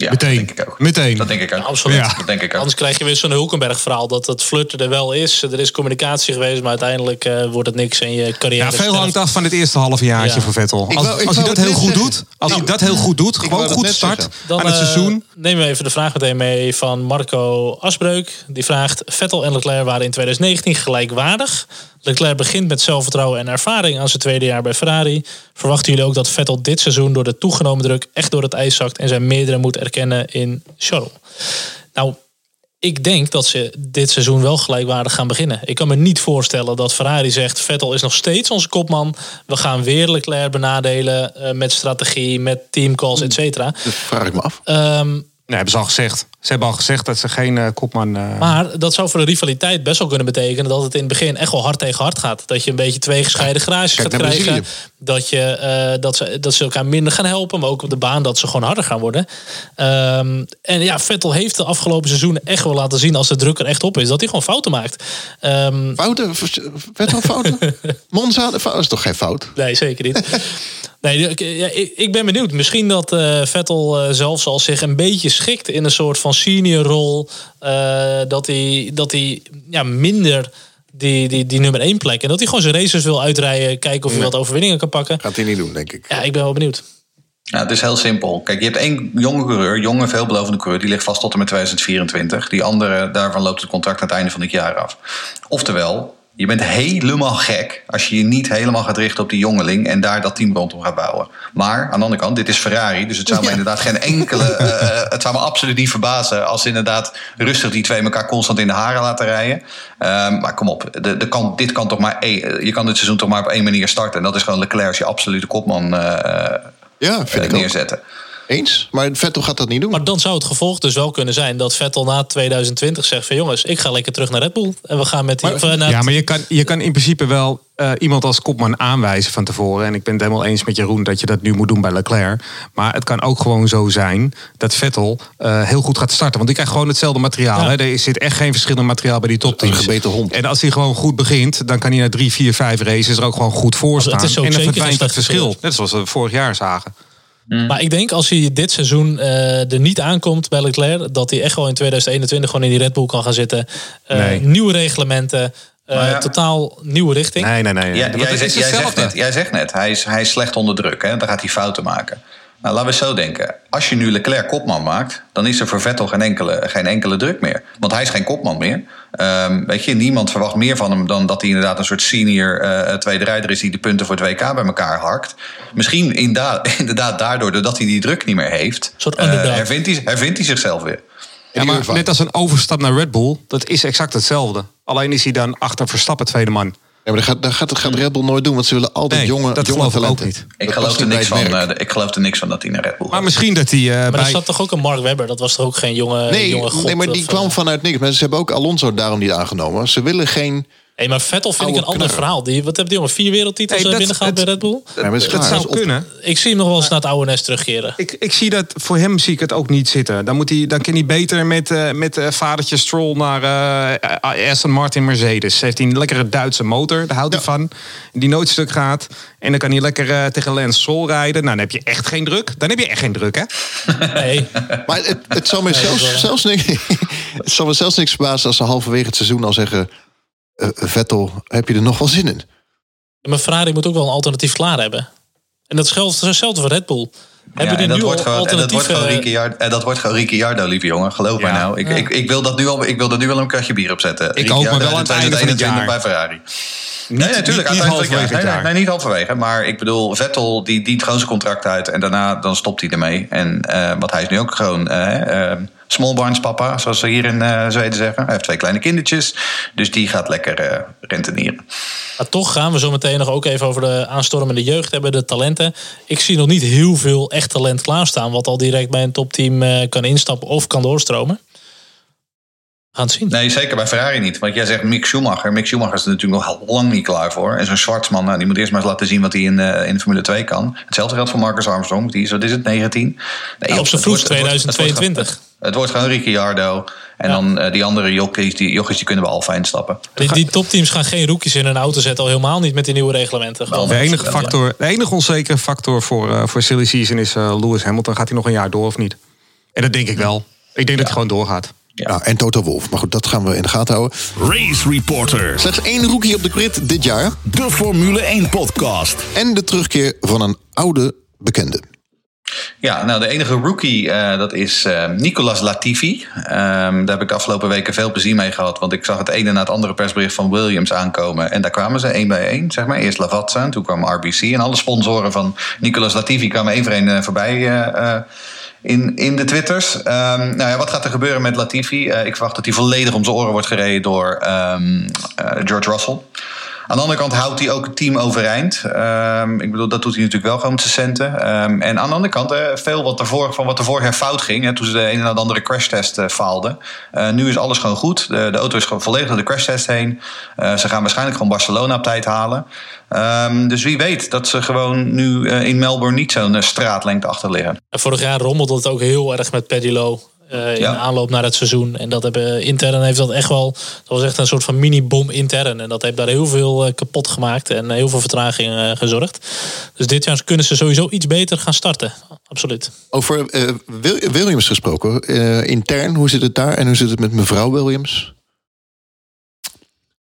Ja, Meteen. Dat denk ik ook. Meteen. Dat denk ik ook. Absoluut. Ja. Dat denk ik ook. Anders krijg je weer zo'n Hulkenberg-verhaal dat het flirten er wel is. Er is communicatie geweest, maar uiteindelijk eh, wordt het niks en je carrière. Ja, veel hangt af van het eerste halfjaartje Ja. voor Vettel. Als, wou- ik als hij wou dat heel goed zeggen. doet, als hij Nou, dat heel goed doet, gewoon goed start. Dan aan het eh, seizoen. nemen we even de vraag meteen mee van Marco Asbreuk. Die vraagt: Vettel en Leclerc waren in 2019 gelijkwaardig. Leclerc begint met zelfvertrouwen en ervaring aan zijn tweede jaar bij Ferrari. Verwachten jullie ook dat Vettel dit seizoen door de toegenomen druk echt door het ijs zakt en zijn meerdere moet erkennen in Charles? Nou, ik denk dat ze dit seizoen wel gelijkwaardig gaan beginnen. Ik kan me niet voorstellen dat Ferrari zegt: Vettel is nog steeds onze kopman. We gaan weer Leclerc benadelen eh, met strategie, met teamcalls, et cetera. Dat vraag ik me af. Ehm, Nee, hebben ze al gezegd. Ze hebben al gezegd dat ze geen eh, kopman... eh, maar dat zou voor de rivaliteit best wel kunnen betekenen dat het in het begin echt wel hard tegen hard gaat. Dat je een beetje twee gescheiden garages gaat krijgen. Brazilië. Dat, je, eh, dat, ze, dat ze elkaar minder gaan helpen, maar ook op de baan dat ze gewoon harder gaan worden. Ehm, en ja, Vettel heeft de afgelopen seizoenen echt wel laten zien als de druk er echt op is, dat hij gewoon fouten maakt. Ehm, Fouten? Vettel fouten? Monza, dat is toch geen fout? Nee, zeker niet. Nee, ik- ja, ik, ik ben benieuwd. Misschien dat eh, Vettel eh, zelfs al zich een beetje schikt in een soort van senior rol. eh, dat hij, dat hij ja, minder die, die, die nummer één plek. En dat hij gewoon zijn races wil uitrijden. Kijken of hij wat overwinningen kan pakken. Gaat hij niet doen, denk ik. Ja, ik ben wel benieuwd. Ja, het is heel simpel. Kijk, je hebt één jonge coureur, jonge, veelbelovende coureur, die ligt vast tot en met 2024. Die andere, daarvan loopt het contract aan het einde van dit jaar af. Oftewel, je bent helemaal gek als je je niet helemaal gaat richten op die jongeling en daar dat team rondom gaat bouwen. Maar aan de andere kant, dit is Ferrari, dus het zou me Ja. inderdaad geen enkele. eh, het zou me absoluut niet verbazen als ze inderdaad rustig die twee elkaar constant in de haren laten rijden. Ehm, maar kom op, de, de kan, dit kan toch maar één, je kan dit seizoen toch maar op één manier starten. En dat is gewoon Leclerc als je absolute kopman eh, Ja, vind eh, ik ook. Eens. Maar Vettel gaat dat niet doen. Maar dan zou het gevolg dus wel kunnen zijn dat Vettel na 2020 zegt van jongens, ik ga lekker terug naar Red Bull. En we gaan met die. eh, naar Ja, maar je kan, je kan in principe wel eh, iemand als kopman aanwijzen van tevoren. En ik ben het helemaal eens met Jeroen dat je dat nu moet doen bij Leclerc. Maar het kan ook gewoon zo zijn dat Vettel eh, heel goed gaat starten. Want die krijgt gewoon hetzelfde materiaal. Ja. Hè. Er zit echt geen verschillend materiaal bij die topteams. Een gebeten hond. En als hij gewoon goed begint, dan kan hij na drie, vier, vijf races er ook gewoon goed voor Het staan. is ook en dan zeker verdwijnt verschil. verschil. Net zoals we vorig jaar zagen. Maar ik denk als hij dit seizoen eh, er niet aankomt bij Leclerc, dat hij echt wel in 2021 gewoon in die Red Bull kan gaan zitten. Eh, Nee. Nieuwe reglementen, eh, ja. totaal nieuwe richting. Nee, nee, nee. Ja, Want jij, zegt, is jij, zegt hetzelfde. net, jij zegt net, hij is, hij is slecht onder druk. Hè? Dan gaat hij fouten maken. Nou, laten we zo denken. Als je nu Leclerc kopman maakt, dan is er voor Vettel geen enkele, geen enkele druk meer. Want hij is geen kopman meer. Ehm, weet je, niemand verwacht meer van hem dan dat hij inderdaad een soort senior eh, tweede rijder is die de punten voor het WK bij elkaar harkt. Misschien inderdaad, inderdaad daardoor, doordat hij die druk niet meer heeft, soort eh, underdog. hervindt, hij, hervindt hij zichzelf weer. Ja, maar net als een overstap naar Red Bull, dat is exact hetzelfde. Alleen is hij dan achter Verstappen tweede man. Ja, maar dat gaat, dat gaat, dat gaat Red Bull nooit doen, want ze willen altijd Nee, jonge, dat jonge geloof ik ook talenten. niet. Ik geloof, er niks van, eh, ik geloof er niks van dat hij naar Red Bull Maar gaat. misschien dat hij eh, Maar er zat toch ook een Mark Webber? Dat was toch ook geen jonge, Nee, jonge god? nee, maar die of, kwam eh, vanuit niks. Maar ze hebben ook Alonso daarom niet aangenomen. Ze willen geen... Nee, maar Vettel vind ik een ander verhaal. Die, wat hebben die jongen? Vier wereldtitels dat- binnengehaald bij Red Bull? Ja, dat is zou op. kunnen. Ik zie hem nog wel eens naar het oude nest terugkeren. Ik, ik zie dat, voor hem zie ik het ook niet zitten. Dan, moet hij, dan kan hij beter met, eh met eh, vadertje Stroll naar eh, Aston Martin Mercedes. Heeft hij een lekkere Duitse motor, daar houdt hij van. Die nooit stuk gaat. En dan kan hij lekker tegen Lance Stroll rijden. Nou, dan heb je echt geen druk. Dan heb je echt geen druk, hè? Nee, Maar het, het zal me dat zelfs, zelfs, niks, het zal me zelfs niks verbazen als ze halverwege het seizoen al zeggen... eh, Vettel, heb je er nog wel zin in? maar Ferrari moet ook wel een alternatief klaar hebben. En dat geldt hetzelfde voor Red Bull. Hebben Ja, en, dat wordt gewoon, en dat wordt gewoon. Ricciardo, en dat wordt gewoon Ricciardo, lieve jongen. Geloof mij Ja. nou. Ik, ik, ik, wil dat nu al, ik wil dat nu al een kratje bier opzetten. Ik ook, maar wel aan het einde van het 2021 jaar. bij Ferrari. Niet, nee, natuurlijk. Niet, niet uiteindelijk, halverwege nee, nee, nee, niet halverwege. Maar ik bedoel, Vettel die dient gewoon zijn contract uit. En daarna dan stopt hij ermee. En eh wat hij is nu ook gewoon eh, eh, small barns papa, zoals ze hier in eh, Zweden zeggen. Hij heeft twee kleine kindertjes. Dus die gaat lekker eh, rentenieren. Maar toch gaan we zo meteen nog ook even over de aanstormende jeugd hebben, de talenten. Ik zie nog niet heel veel echt talent klaarstaan, wat al direct bij een topteam eh, kan instappen of kan doorstromen. Gaan het zien. Nee, zeker bij Ferrari niet. Want jij zegt Mick Schumacher. Mick Schumacher is er natuurlijk nog lang niet klaar voor. En zo'n Schwarzman, nou, die moet eerst maar eens laten zien wat hij in, eh, in Formule 2 kan. Hetzelfde geldt voor Marcus Armstrong. Die is, wat is het, 19? Nee, op zijn wordt 2022. Het wordt gewoon Ricciardo. En Ja. dan eh, die andere jochies die, jochies, die kunnen we Alfa instappen. Die, die topteams gaan geen rookies in hun auto zetten, al helemaal niet met die nieuwe reglementen. Gewoon. De enige, Ja. factor, de enige onzekere factor voor, eh voor silly season is eh, Lewis Hamilton. Gaat hij nog een jaar door of niet? En dat denk ik wel. Ik denk dat hij gewoon doorgaat. Nou, en Toto Wolf. Maar goed, dat gaan we in de gaten houden. Race Reporter. Slechts één rookie op de grid dit jaar. De Formule 1 podcast. En de terugkeer van een oude bekende. Ja, nou de enige rookie uh, dat is uh, Nicolas Latifi. Um, daar heb ik de afgelopen weken veel plezier mee gehad. Want ik zag het ene na het andere persbericht van Williams aankomen. En daar kwamen ze één bij één, zeg maar. Eerst Lavazza en toen kwam RBC. En alle sponsoren van Nicolas Latifi kwamen één voor één uh, voorbij in, in de twitters. Um, nou ja, wat gaat er gebeuren met Latifi? ik verwacht dat hij volledig om zijn oren wordt gereden door um, George Russell. Aan de andere kant houdt hij ook het team overeind. Um, ik bedoel, dat doet hij natuurlijk wel gewoon met zijn centen. Um, en aan de andere kant, uh, veel wat er voor, van wat er vorig jaar fout ging. Toen ze de ene na de andere crashtest uh, faalden. Uh, nu is alles gewoon goed. De, de auto is gewoon volledig door de crashtest heen. ze gaan waarschijnlijk gewoon Barcelona op tijd halen. Um, dus wie weet dat ze gewoon nu in Melbourne niet zo'n straatlengte achter liggen. Vorig jaar rommelde het ook heel erg met Lowe. Uh, in ja. aanloop naar het seizoen. En dat hebben intern heeft dat echt wel. Dat was echt een soort van mini-bom intern. En dat heeft daar heel veel uh, kapot gemaakt en heel veel vertraging uh, gezorgd. Dus dit jaar kunnen ze sowieso iets beter gaan starten. Absoluut. Over Williams gesproken. intern, hoe zit het daar? En hoe zit het met mevrouw Williams?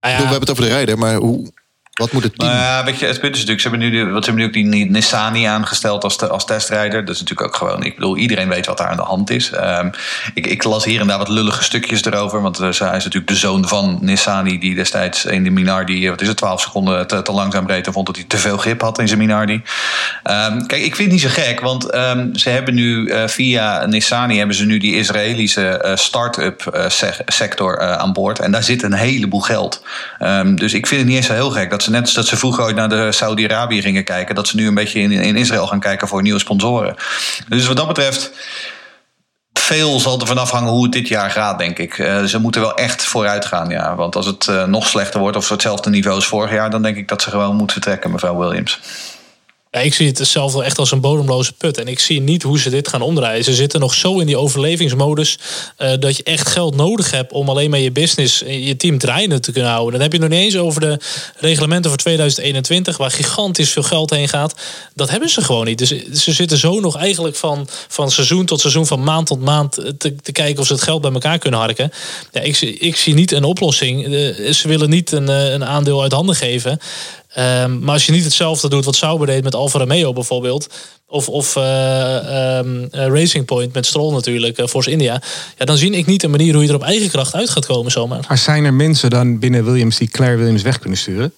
Ah, ja. We hebben het over de rijder, maar hoe, wat moet het team? Nou ja, weet je, het punt is natuurlijk, ze hebben nu, wat ze hebben nu ook die Nissani aangesteld als, als testrijder. Dat is natuurlijk ook gewoon, ik bedoel, iedereen weet wat daar aan de hand is. Um, ik, ik, las hier en daar wat lullige stukjes erover. Want hij is natuurlijk de zoon van Nissani, die destijds in de Minardi, wat is het, 12 seconden te, te langzaam reed. En vond dat hij te veel grip had in zijn Minardi. Um, kijk, ik vind het niet zo gek, want um, ze hebben nu uh, via Nissani hebben ze nu die Israëlische uh, start-up sector aan boord. En daar zit een heleboel geld. dus ik vind het niet eens zo heel gek dat ze net als dat ze vroeger ooit naar de Saudi-Arabië gingen kijken, dat ze nu een beetje in, in Israël gaan kijken voor nieuwe sponsoren. Dus wat dat betreft veel zal er vanaf hangen hoe het dit jaar gaat, denk ik. Uh, ze moeten wel echt vooruit gaan, ja. Want als het uh, nog slechter wordt of hetzelfde niveau als vorig jaar, dan denk ik dat ze gewoon moet vertrekken, mevrouw Williams. Ja, ik zie het zelf wel echt als een bodemloze put. En ik zie niet hoe ze dit gaan omdraaien. Ze zitten nog zo in die overlevingsmodus. Uh, dat je echt geld nodig hebt om alleen maar je business, je team draaiende te kunnen houden. Dan heb je nog niet eens over de reglementen voor 2021, waar gigantisch veel geld heen gaat. Dat hebben ze gewoon niet. Dus ze zitten zo nog eigenlijk van, van seizoen tot seizoen, van maand tot maand te, te kijken of ze het geld bij elkaar kunnen harken. Ja, ik, ik zie niet een oplossing. Ze willen niet een, eh, een aandeel uit handen geven. Um, maar als je niet hetzelfde doet wat Sauber deed met Alfa Romeo bijvoorbeeld. Of, of uh, um, Racing Point met Stroll natuurlijk, uh, Force India. Ja, dan zie ik niet een manier hoe je er op eigen kracht uit gaat komen zomaar. Maar zijn er mensen dan binnen Williams die Claire Williams weg kunnen sturen?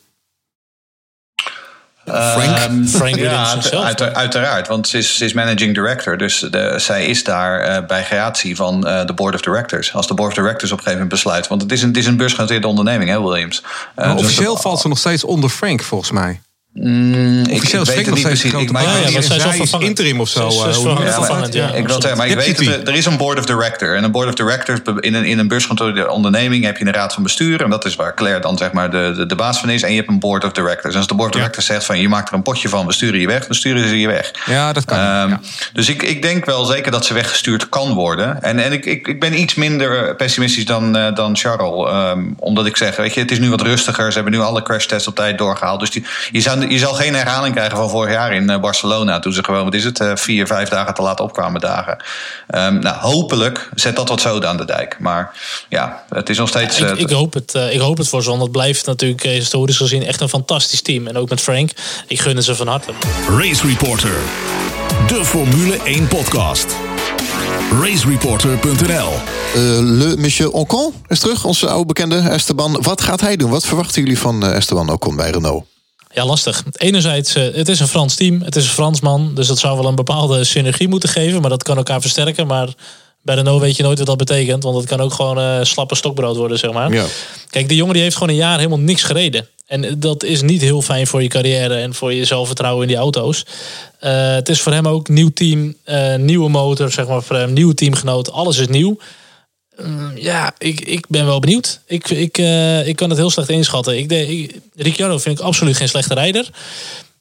Frank? Um, Frank ja, uit, uiteraard, want ze is, ze is, managing director. Dus de, zij is daar uh, bij creatie van uh, de board of directors. Als de board of directors op een gegeven moment besluit. Want het is een, het is een beursgenoteerde onderneming, hè, Williams. Uh, maar officieel valt ze nog steeds onder Frank, volgens mij. Mm, ik, ik weet het niet precies. Ik, maar ja, ja, zij is interim of zo. Is, is vervangend, ja, ik wil zeggen, maar ik weet dat er, is een board of director. En een board of directors in een, in een beursgenoteerde onderneming heb je een raad van bestuur. En dat is waar Claire dan zeg maar de, de, de baas van is. En je hebt een board of directors. En als de board of directors zegt van je maakt er een potje van, we sturen je weg, dan sturen ze je weg. Ja, dat kan. Um, dus ik, ik denk wel zeker dat ze weggestuurd kan worden. En, en ik, ik, ik ben iets minder pessimistisch dan, uh, dan Charles. Um, omdat ik zeg, weet je, het is nu wat rustiger. Ze hebben nu alle crash tests op tijd doorgehaald. Dus die, je, zou, je zal geen herhaling krijgen van vorig jaar in Barcelona. Toen ze gewoon, wat is het, vier, vijf dagen te laat opkwamen dagen. Um, nou, hopelijk zet dat wat zoden aan de dijk. Maar ja, het is nog steeds... Ja, ik, ik, hoop het, uh, ik hoop het voor ze, want het blijft natuurlijk historisch gezien echt een fantastisch team. En ook met Frank, ik gun het ze van harte. Race Reporter, de Formule 1 podcast. RaceReporter.nl uh, Le Monsieur Ocon is terug, onze oude bekende Esteban. Wat gaat hij doen? Wat verwachten jullie van Esteban Ocon bij Renault? Ja, lastig. Enerzijds, uh, het is een Frans team. Het is een Fransman. Dus dat zou wel een bepaalde synergie moeten geven. Maar dat kan elkaar versterken. Maar bij Renault weet je nooit wat dat betekent. Want het kan ook gewoon uh, slappe stokbrood worden, zeg maar. Ja. Kijk, die jongen die heeft gewoon een jaar helemaal niks gereden. En dat is niet heel fijn voor je carrière en voor je zelfvertrouwen in die auto's. Uh, het is voor hem ook nieuw team, nieuwe motor, zeg maar voor hem, nieuwe teamgenoot. Alles is nieuw. Mm, ja, ik, ik ben wel benieuwd. Ik, ik, uh, ik kan het heel slecht inschatten. Ik, ik, Ricciardo vind ik absoluut geen slechte rijder.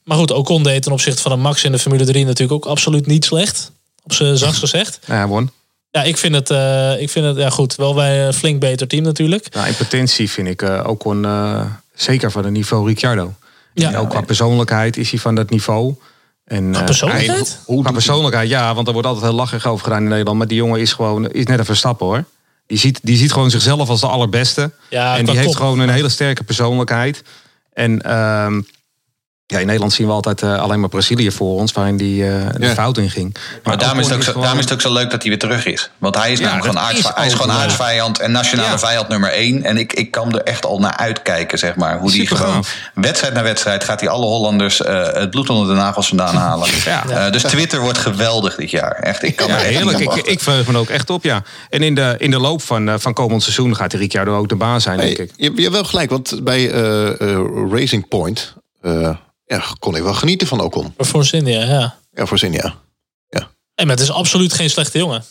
Maar goed, Ocon deed ten opzichte van een Max in de Formule 3 natuurlijk ook absoluut niet slecht. Op zijn zachtst gezegd. Ja, won. Ja, ik vind het, uh, ik vind het ja, goed. Wel bij een flink beter team natuurlijk. Nou, in potentie vind ik uh, Ocon uh, zeker van het niveau Ricciardo. Ja. En ook qua persoonlijkheid is hij van dat niveau. En, eh, persoonlijkheid? hij- Qua persoonlijkheid, ja, want er wordt altijd heel lachig over gedaan in Nederland. Maar die jongen is gewoon is net een verstappen hoor. Die ziet, die ziet gewoon zichzelf als de allerbeste. Ja, en die heeft gewoon een hele sterke persoonlijkheid. En ehm, ja, in Nederland zien we altijd eh, alleen maar Brazilië voor ons, waarin die eh, de Ja. fout in ging. Maar daarom is, het ook zo, gewoon- daarom is het ook zo leuk dat hij weer terug is. Want hij is Ja, namelijk gewoon, aards, hij is gewoon aardsvijand en nationale Ja. vijand nummer één. En ik, ik kan er echt al naar uitkijken, zeg maar. Hoe die gewoon, gaaf. wedstrijd na wedstrijd, gaat hij alle Hollanders eh, het bloed onder de nagels vandaan halen. Ja. Eh, dus Twitter wordt geweldig dit jaar. Echt, ik kan Ja, er echt heerlijk. Ik, ik verheug me ook echt op, ja. En in de, in de loop van, van komend seizoen gaat Ricciardo ook de baan zijn, denk ik. je, je hebt wel gelijk, want bij Racing Point eh, ja, kon ik wel genieten van Ocon. Voor India, ja. Ja, voor zin, ja. Hey, maar het is absoluut geen slechte jongen.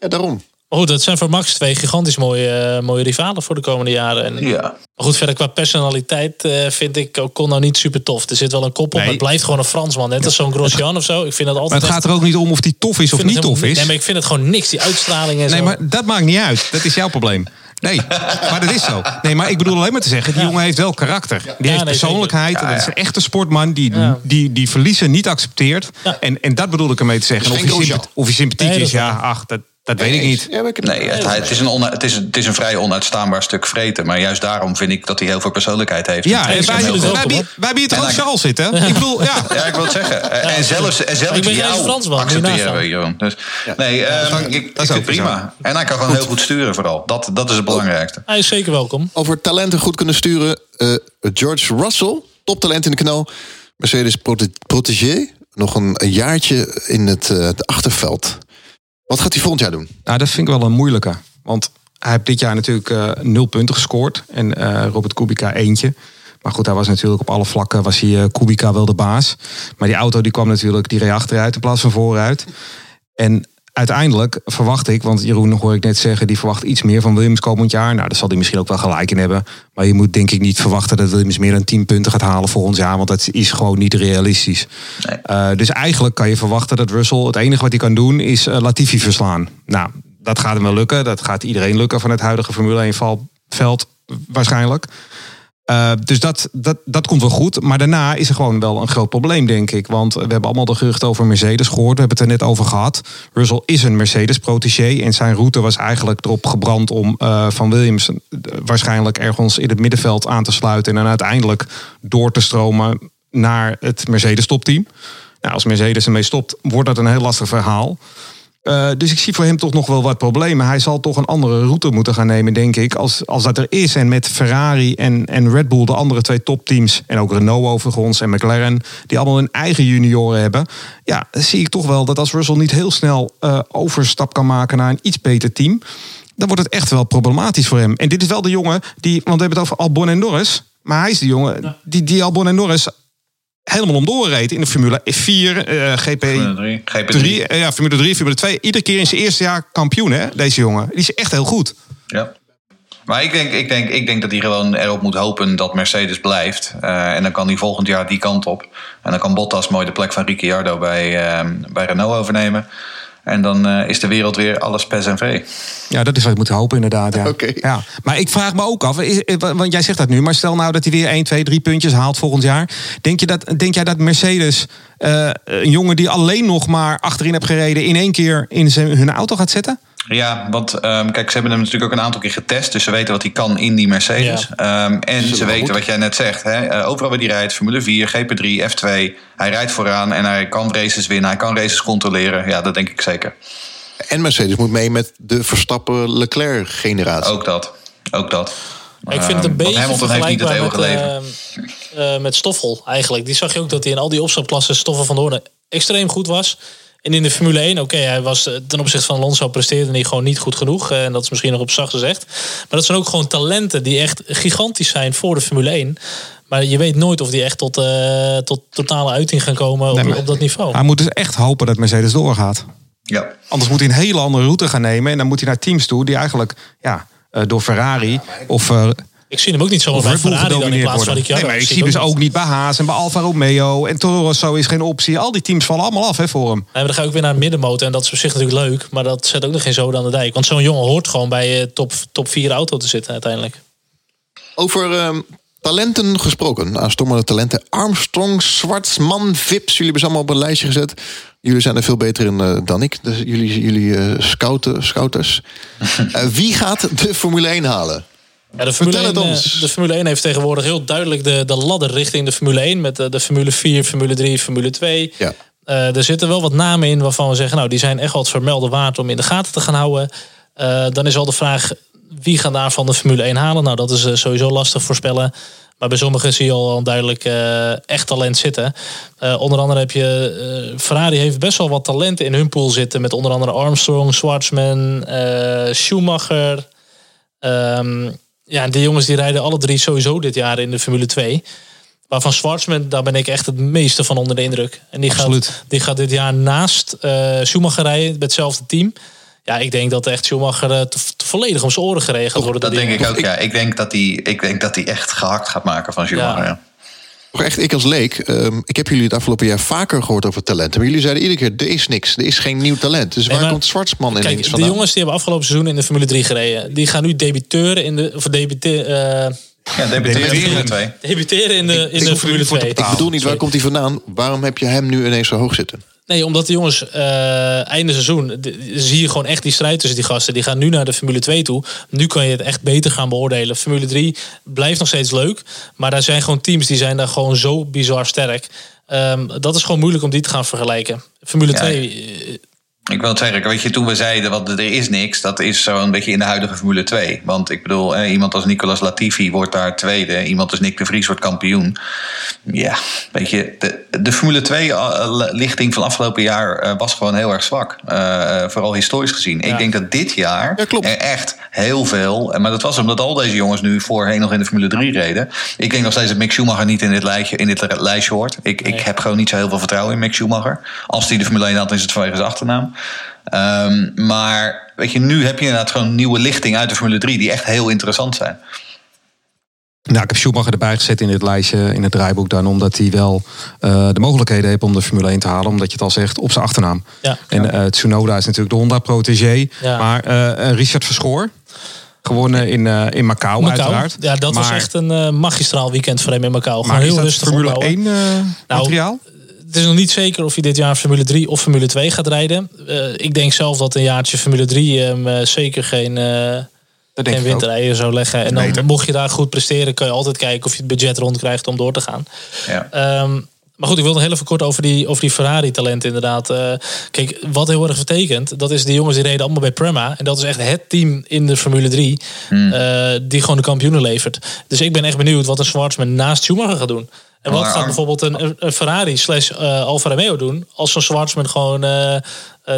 Ja, daarom. Maar goed, het zijn voor Max twee gigantisch mooie, eh, mooie rivalen voor de komende jaren. En, Ja. Maar goed, verder qua personaliteit eh, vind ik Ocon nou niet super tof. Er zit wel een kop op, Nee. maar het blijft gewoon een Fransman. Net als zo'n Grosjean of zo. Ik vind dat Maar altijd het echt- gaat er ook niet om of die tof is of niet het tof is. Nee, maar ik vind het gewoon niks. Die uitstraling en zo. Nee, maar dat maakt niet uit. Dat is jouw probleem. Nee, maar dat is zo. Nee, maar ik bedoel alleen maar te zeggen, die Ja. jongen heeft wel karakter. Die heeft nee, persoonlijkheid. en dat is een echte sportman die, Ja. die, die verliezen niet accepteert. Ja. En, en dat bedoel ik ermee te zeggen. Dus Of hij, of hij sympathiek Nee, is, is ja, ach, dat, dat weet ik niet. Ja, maar ik- Nee, het, is een on, het, is, het is een vrij onuitstaanbaar stuk vreten. Maar juist daarom vind ik dat hij heel veel persoonlijkheid heeft. Ja, en wij, vind wij, het wij, wij hier toch ook Charles zitten? Ik bedoel, ja. Ja, ik wil het zeggen. En- en zelfs, en zelfs Ik jou Fransman, accepteren we, Jeroen. Dus, nee, ehm, dat- ik, dat ik is ook prima. En hij kan gewoon heel goed sturen vooral. Dat, dat is het belangrijkste. Hij is zeker welkom. Over talenten goed kunnen sturen. eh, George Russell, toptalent in de knal. Mercedes prote- protégé. Nog een, een jaartje in het, eh, het achterveld. Wat gaat hij volgend jaar doen? Nou, dat vind ik wel een moeilijke. Want hij heeft dit jaar natuurlijk eh, nul punten gescoord. En eh, Robert Kubica eentje. Maar goed, hij was natuurlijk op alle vlakken was hij, eh, Kubica wel de baas. Maar die auto die kwam natuurlijk, die reed achteruit in plaats van vooruit. En uiteindelijk verwacht ik, want Jeroen hoor ik net zeggen, die verwacht iets meer van Williams komend jaar. Nou, daar zal hij misschien ook wel gelijk in hebben. Maar je moet denk ik niet verwachten dat Williams meer dan 10 punten gaat halen volgend jaar. Want dat is gewoon niet realistisch. Nee. Eh, dus eigenlijk kan je verwachten dat Russell het enige wat hij kan doen is eh, Latifi verslaan. Nou, dat gaat hem wel lukken. Dat gaat iedereen lukken van het huidige Formule 1 val- veld waarschijnlijk. Eh, dus dat, dat, dat komt wel goed. Maar daarna is er gewoon wel een groot probleem, denk ik. Want we hebben allemaal de geruchten over Mercedes gehoord. We hebben het er net over gehad. Russell is een Mercedes-protégé. En zijn route was eigenlijk erop gebrand om eh, van Williams eh, waarschijnlijk ergens in het middenveld aan te sluiten. En dan uiteindelijk door te stromen naar het Mercedes-topteam. Nou, als Mercedes ermee stopt, wordt dat een heel lastig verhaal. Eh, dus ik zie voor hem toch nog wel wat problemen. Hij zal toch een andere route moeten gaan nemen, denk ik. Als, als dat er is. En met Ferrari en, en Red Bull, de andere twee topteams. En ook Renault overigens en McLaren. Die allemaal hun eigen junioren hebben. Ja, zie ik toch wel dat als Russell niet heel snel eh, overstap kan maken naar een iets beter team. Dan wordt het echt wel problematisch voor hem. En dit is wel de jongen die. Want we hebben het over Albon en Norris. Maar hij is de jongen die, die Albon en Norris helemaal omdoor reed in de Formule 4, eh, GP Formule 3, GP3. 3, eh, ja, Formule 3, Formule 2. Iedere keer in zijn eerste jaar kampioen, hè, deze jongen. Die is echt heel goed. Ja. Maar ik denk, ik, denk, ik denk dat hij gewoon erop moet hopen dat Mercedes blijft. Eh, en dan kan hij volgend jaar die kant op. En dan kan Bottas mooi de plek van Ricciardo bij, eh, bij Renault overnemen. En dan eh, is de wereld weer alles pers en vee. Ja, dat is wat je moet hopen, inderdaad. Ja. Ja. Maar ik vraag me ook af, is- eh, want jij zegt dat nu, maar stel nou dat hij weer 1, 2, 3 puntjes haalt volgend jaar. Denk, je dat, denk jij dat Mercedes eh, een jongen die alleen nog maar achterin heeft gereden, in één keer in zijn, hun auto gaat zetten? Ja, want ehm, kijk, ze hebben hem natuurlijk ook een aantal keer getest. Dus ze weten wat hij kan in die Mercedes. Ehm, en ze weten goed. wat jij net zegt. Hè? Eh, overal waar hij rijdt, Formule 4, GP3, F2. Hij rijdt vooraan en hij kan races winnen. Hij kan races controleren. Ja, dat denk ik zeker. En Mercedes moet mee met de Verstappen-Leclerc-generatie. Ook dat. Ook dat. Ik vind het een Ehm, want beetje Hamilton heeft niet het vergelijkbaar eeuwige met, leven. eh, eh, met Stoffel eigenlijk. Die zag je ook dat hij in al die opstapklassen Stoffel van Doorn extreem goed was. En in de Formule 1, oké, hij was eh, ten opzichte van Alonso presteerde hij gewoon niet goed genoeg. Eh, En dat is misschien nog op zacht gezegd. Maar dat zijn ook gewoon talenten die echt gigantisch zijn voor de Formule 1. Maar je weet nooit of die echt tot, eh, tot totale uiting gaan komen op, maar- op dat niveau. Hij moet dus echt hopen dat Mercedes doorgaat. Ja. Anders moet hij een hele andere route gaan nemen. En dan moet hij naar teams toe die eigenlijk ja, eh, door Ferrari of, Ik zie hem ook niet zo bij Ferrari dan in plaats van. Ricciardo. Nee, maar ik zie dus ook niet bij Haas en bij Alfa Romeo. En Toro Rosso is geen optie. Al die teams vallen allemaal af hè, voor hem. Nee, maar dan ga ik ook weer naar een middenmotor. En dat is op zich natuurlijk leuk. Maar dat zet ook nog geen zoden aan de dijk. Want zo'n jongen hoort gewoon bij eh, top, top 4 auto te zitten uiteindelijk. Over ehm, talenten gesproken. Aanstormende talenten. Armstrong, Zwartsman, Vips. Jullie hebben ze allemaal op een lijstje gezet. Jullie zijn er veel beter in eh, dan ik. Dus jullie jullie eh, scouten, scouters. Eh, wie gaat de Formule 1 halen? Ja, de, Formule Vertel 1, het ons. eh, de Formule 1 heeft tegenwoordig heel duidelijk de, de ladder richting de Formule 1. Met de, de Formule 4, Formule 3, Formule 2. Ja. Eh, er zitten wel wat namen in waarvan we zeggen... nou, die zijn echt het vermelden waard om in de gaten te gaan houden. Eh, dan is al de vraag, wie gaat daarvan de Formule 1 halen? Nou, dat is eh, sowieso lastig voorspellen. Maar bij sommigen zie je al een duidelijk eh, echt talent zitten. Eh, onder andere heb je... eh, Ferrari heeft best wel wat talenten in hun pool zitten. Met onder andere Armstrong, Schwartzman, eh, Schumacher... Ehm, ja, die jongens die rijden alle drie sowieso dit jaar in de Formule 2. Waarvan Schwarzman, daar ben ik echt het meeste van onder de indruk. En die, Absoluut. gaat, die gaat dit jaar naast eh Schumacher rijden met hetzelfde team. Ja, ik denk dat echt Schumacher eh, te, te volledig om zijn oren gereden gaat worden. Dat denk ik ook, ja. Ik denk dat hij ik denk dat hij echt gehakt gaat maken van Schumacher. Ja. Ja. Toch echt, ik als leek, ehm, ik heb jullie het afgelopen jaar vaker gehoord over talenten. Maar jullie zeiden iedere keer, er is niks. Er is geen nieuw talent. Dus waar maar- komt Zwartsman ineens Kijk, de vandaan? jongens die hebben afgelopen seizoen in de Formule 3 gereden. Die gaan nu debuteren in de... Of debute, eh, Ja, debuteren in de twee. debuteren in de, in de Formule niet voor te 2. ik bedoel niet, waar komt hij vandaan? Waarom heb je hem nu ineens zo hoog zitten? Nee, omdat de jongens eh einde seizoen de- zie je gewoon echt die strijd tussen die gasten. Die gaan nu naar de Formule 2 toe. Nu kan je het echt beter gaan beoordelen. Formule 3 blijft nog steeds leuk. Maar daar zijn gewoon teams die zijn daar gewoon zo bizar sterk. Ehm, dat is gewoon moeilijk om die te gaan vergelijken. Formule Ja, 2, eh, Ik wil het zeggen, weet je, toen we zeiden, wat, er is niks, dat is zo een beetje in de huidige Formule 2. Want ik bedoel, eh, iemand als Nicolas Latifi wordt daar tweede, iemand als Nick de Vries wordt kampioen. Ja, weet je, de, de Formule 2-lichting van afgelopen jaar eh, was gewoon heel erg zwak. Eh, eh, vooral historisch gezien. Ja. Ik denk dat dit jaar Ja, er echt heel veel, maar dat was omdat al deze jongens nu voorheen nog in de Formule 3 reden. Ik denk nog steeds dat Mick Schumacher niet in dit lijstje, in dit lijstje hoort. Ik, ik heb gewoon niet zo heel veel vertrouwen in Mick Schumacher. Als hij de Formule 1 had, is het vanwege zijn achternaam. Ehm, maar weet je, nu heb je inderdaad gewoon nieuwe lichting uit de Formule 3 die echt heel interessant zijn. Nou, ik heb Schumacher erbij gezet in dit lijstje, in het draaiboek dan, omdat hij wel eh, de mogelijkheden heeft om de Formule 1 te halen, omdat je het al zegt, op zijn achternaam. ja. En eh, Tsunoda is natuurlijk de Honda-protégé. Ja. Maar eh, Richard Verschoor, gewonnen in, eh, in Macau, Macau. uiteraard. Ja, dat was echt een magistraal weekend voor hem in Macau. Gewoon Maar is heel dat rustig Formule opbouwen. 1 eh, materiaal? Het is nog niet zeker of hij dit jaar Formule 3 of Formule 2 gaat rijden. Eh, ik denk zelf dat een jaartje Formule 3 hem eh, zeker geen, eh windrijden zou leggen. En dan mocht je daar goed presteren, kan je altijd kijken of je het budget rondkrijgt om door te gaan. Ja. Ehm, maar goed, ik wil nog heel even kort over die, over die Ferrari-talent inderdaad. Eh, kijk, wat heel erg vertekent, dat is die jongens die reden allemaal bij Prema. En dat is echt het team in de Formule 3 eh, die gewoon de kampioenen levert. Dus ik ben echt benieuwd wat een Schwarzman naast Schumacher gaat doen. En wat gaat bijvoorbeeld een, een- een Ferrari slash eh, Alfa Romeo doen als zo'n Schwarzman gewoon eh, eh,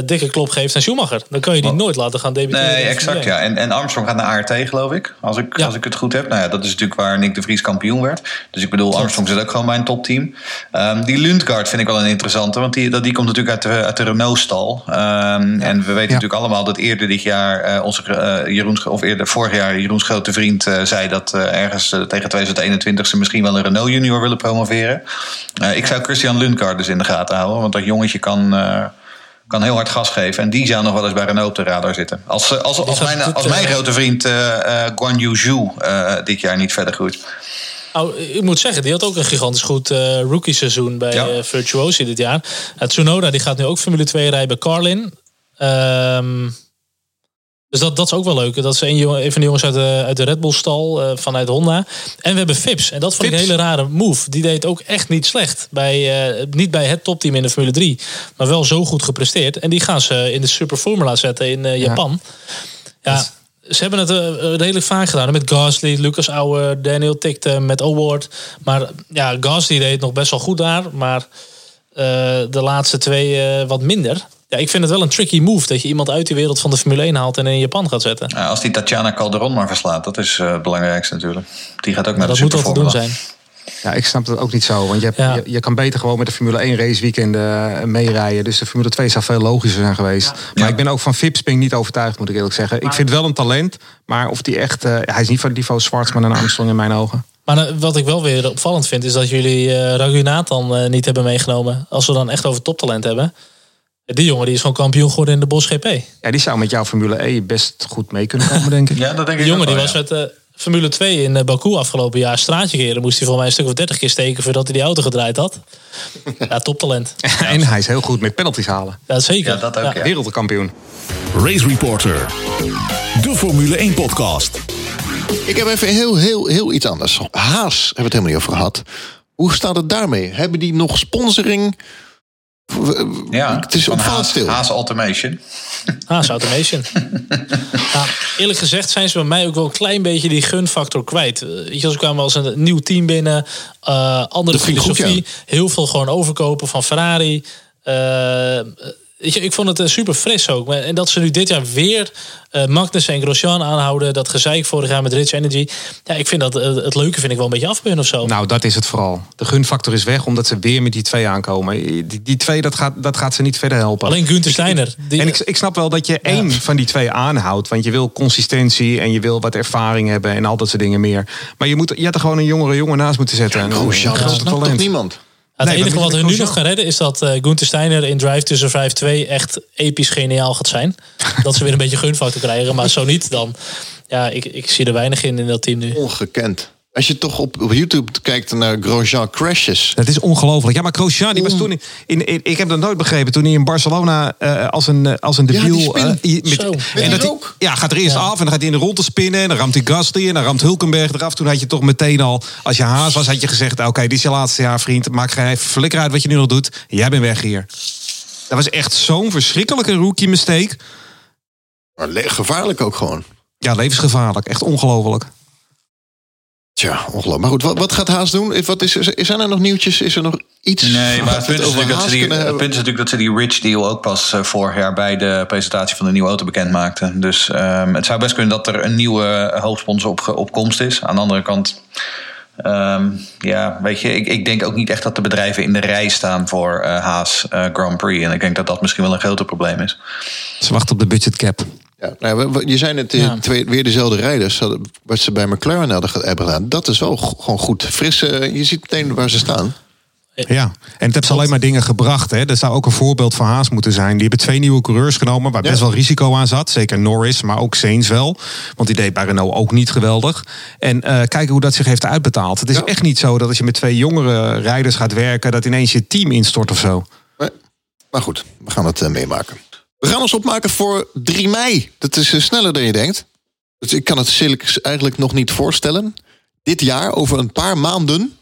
dikke klop geeft aan Schumacher? Dan kan je die nooit laten gaan debuteren. Nee, exact ja. En, en Armstrong gaat naar ART, geloof ik. Als ik, Ja. als ik het goed heb. Nou ja, dat is natuurlijk waar Nick de Vries kampioen werd. Dus ik bedoel, Armstrong zit ook gewoon bij een topteam. Ehm, die Lundgaard vind ik wel een interessante. Want die, dat, die komt natuurlijk uit de, uit de Renault-stal. Ehm, En we weten natuurlijk allemaal dat eerder dit jaar... eh, onze, eh, Jeroens, of eerder vorig jaar Jeroens grote vriend eh, zei... dat eh, ergens tegen 2021 ze misschien wel een Renault junior willen promoveren. Eh, ik zou Christian Lundgaard dus in de gaten houden. Want dat jongetje kan... eh, kan heel hard gas geven. En die zou nog wel eens bij Renault op de radar zitten. Als, eh, als, als, mijn, als mijn grote vriend Guan Yu Zhu dit jaar niet verder groeit. Nou, ik moet zeggen, die had ook een gigantisch goed eh rookie seizoen bij Ja. Virtuosi dit jaar. Uh, Tsunoda die gaat nu ook Formule 2 rijden bij Carlin. Ehm, dus dat, dat is ook wel leuk. Dat is een, jongen, een van de jongens uit de, uit de Red Bull stal eh, vanuit Honda. En we hebben Fips. En dat vond ik een hele rare move. Die deed ook echt niet slecht. Bij, eh, niet bij het topteam in de Formule 3. Maar wel zo goed gepresteerd. En die gaan ze in de Super Formula zetten in eh, Japan. Ja, ze hebben het redelijk vaak gedaan. Met Gasly, Lucas Auer, Daniel Tikte, met Award. Maar ja, Gasly deed het nog best wel goed daar. Maar de laatste twee wat minder. Ja, ik vind het wel een tricky move dat je iemand uit die wereld van de Formule 1 haalt en in Japan gaat zetten. Eh, als die Tatjana Calderon maar verslaat, dat is eh, het belangrijkste natuurlijk. Die gaat ook naar dat de moet wel te doen zijn. Ja, ik snap dat ook niet zo. Want je, hebt, Ja. je, je kan beter gewoon met de Formule 1 raceweekenden eh, meerijden. Dus de Formule 2 zou veel logischer zijn geweest. Maar Ja. ik ben ook van Fips ben ik niet overtuigd, moet ik eerlijk zeggen. Ik vind wel een talent, maar of die echt... eh, hij is niet van het niveau Schwarzman en Armstrong in mijn ogen. Maar wat ik wel weer opvallend vind, is dat jullie eh Ragunathan eh niet hebben meegenomen. Als we dan echt over toptalent hebben. Die jongen die is gewoon kampioen geworden in de Bosch GP. Ja, die zou met jouw Formule E best goed mee kunnen komen, denk ik. Ja, dat denk ik Die jongen ook die was met, eh, Formule 2 in eh, Baku afgelopen jaar straatje keren. Moest hij volgens mij een stuk of 30 keer steken voordat hij die auto gedraaid had. Ja, toptalent. En hij is heel goed met penalties halen. Ja, zeker. Ja, dat ook, ja. Wereldkampioen. Race Reporter. De Formule 1 podcast. Ik heb even heel, heel, heel iets anders. Haas hebben we het helemaal niet over gehad. Hoe staat het daarmee? Hebben die nog sponsoring? Ja, het is van opvallend Haas, stil. Haas Automation. Haas Automation. ja, eerlijk gezegd zijn ze bij mij ook wel een klein beetje die gunfactor kwijt. Eh, Weet je, ze kwamen als een nieuw team binnen. eh, andere goed, filosofie. Heel veel gewoon overkopen van Ferrari. Eh, weet je, ik vond het eh, super fris ook. Maar- En dat ze nu dit jaar weer eh Magnus en Grosjean aanhouden. Dat gezeik vorig jaar met Rich Energy. Ja, ik vind dat eh, het leuke vind ik wel een beetje afbeuren of zo. Nou, dat is het vooral. De gunfactor is weg, omdat ze weer met die twee aankomen. Die, die twee, dat gaat, dat gaat ze niet verder helpen. Alleen Gunther Steiner. Die, En ik, ik snap wel dat je één van die twee aanhoudt. Want je wil consistentie en je wil wat ervaring hebben en al dat soort dingen meer. Maar je, moet, je had er gewoon een jongere jongen naast moeten zetten. En dat groot snapt toch talent. niemand? Het nee, enige wat hun nu nog gaan redden is dat eh Gunther Steiner in Drive to Survive 2 echt episch geniaal gaat zijn. dat ze weer een beetje gunfactor krijgen. Maar zo niet, dan. Ja, ik, ik zie er weinig in in dat team nu. Ongekend. Als je toch op, op YouTube kijkt naar Grosjean crashes. Dat is ongelooflijk. Ja, maar Grosjean, die was toen... In, in, ik heb dat nooit begrepen. Toen hij in Barcelona eh, als een, eh, als een Ja, debiel... spin. eh, Zo. Met en dat hij- ja, gaat er eerst Ja. af en dan gaat hij in de ronde spinnen. En dan ramt hij Gasly en dan ramt Hulkenberg eraf. Toen had je toch meteen al... Als je haas was, had je gezegd... Oké, dit is je laatste jaar, vriend. Maak geen flikker uit wat je nu nog doet. Jij bent weg hier. Dat was echt zo'n verschrikkelijke rookie mistake. Maar gevaarlijk ook gewoon. Ja, levensgevaarlijk. Echt ongelooflijk. Tja, ongelooflijk. Maar goed, wat, wat gaat Haas doen? Wat is, is- zijn er nog nieuwtjes? Is er nog iets? Nee, maar het punt, is dat ze die, het hebben? punt is natuurlijk dat ze die Rich deal ook pas eh, vorig jaar bij de presentatie van de nieuwe auto bekend maakten. Dus ehm, het zou best kunnen dat er een nieuwe hoofdsponsor op, op komst is. Aan de andere kant, ehm, ja, weet je, ik, ik denk ook niet echt dat de bedrijven in de rij staan voor eh, Haas eh, Grand Prix. En ik denk dat dat misschien wel een groter probleem is. Ze wachten op de budget cap. Ja, nou, je zijn het eh, Ja. twee, weer dezelfde rijders. Wat ze bij McLaren hadden hebben gedaan. Dat is wel gewoon goed. Fris, eh, je ziet meteen waar ze staan. Ja, en het heeft ze alleen maar dingen gebracht. Hè. Dat zou ook een voorbeeld van Haas moeten zijn. Die hebben twee nieuwe coureurs genomen waar Ja. best wel risico aan zat. Zeker Norris, maar ook Sainz wel. Want die deed bij Renault ook niet geweldig. En eh, kijken hoe dat zich heeft uitbetaald. Het is Ja. echt niet zo dat als je met twee jongere rijders gaat werken... dat ineens je team instort of zo. Nee. Maar goed, we gaan het meemaken. We gaan ons opmaken voor 3 mei. Dat is eh, sneller dan je denkt. Dus ik kan het zeker eigenlijk nog niet voorstellen. Dit jaar, over een paar maanden,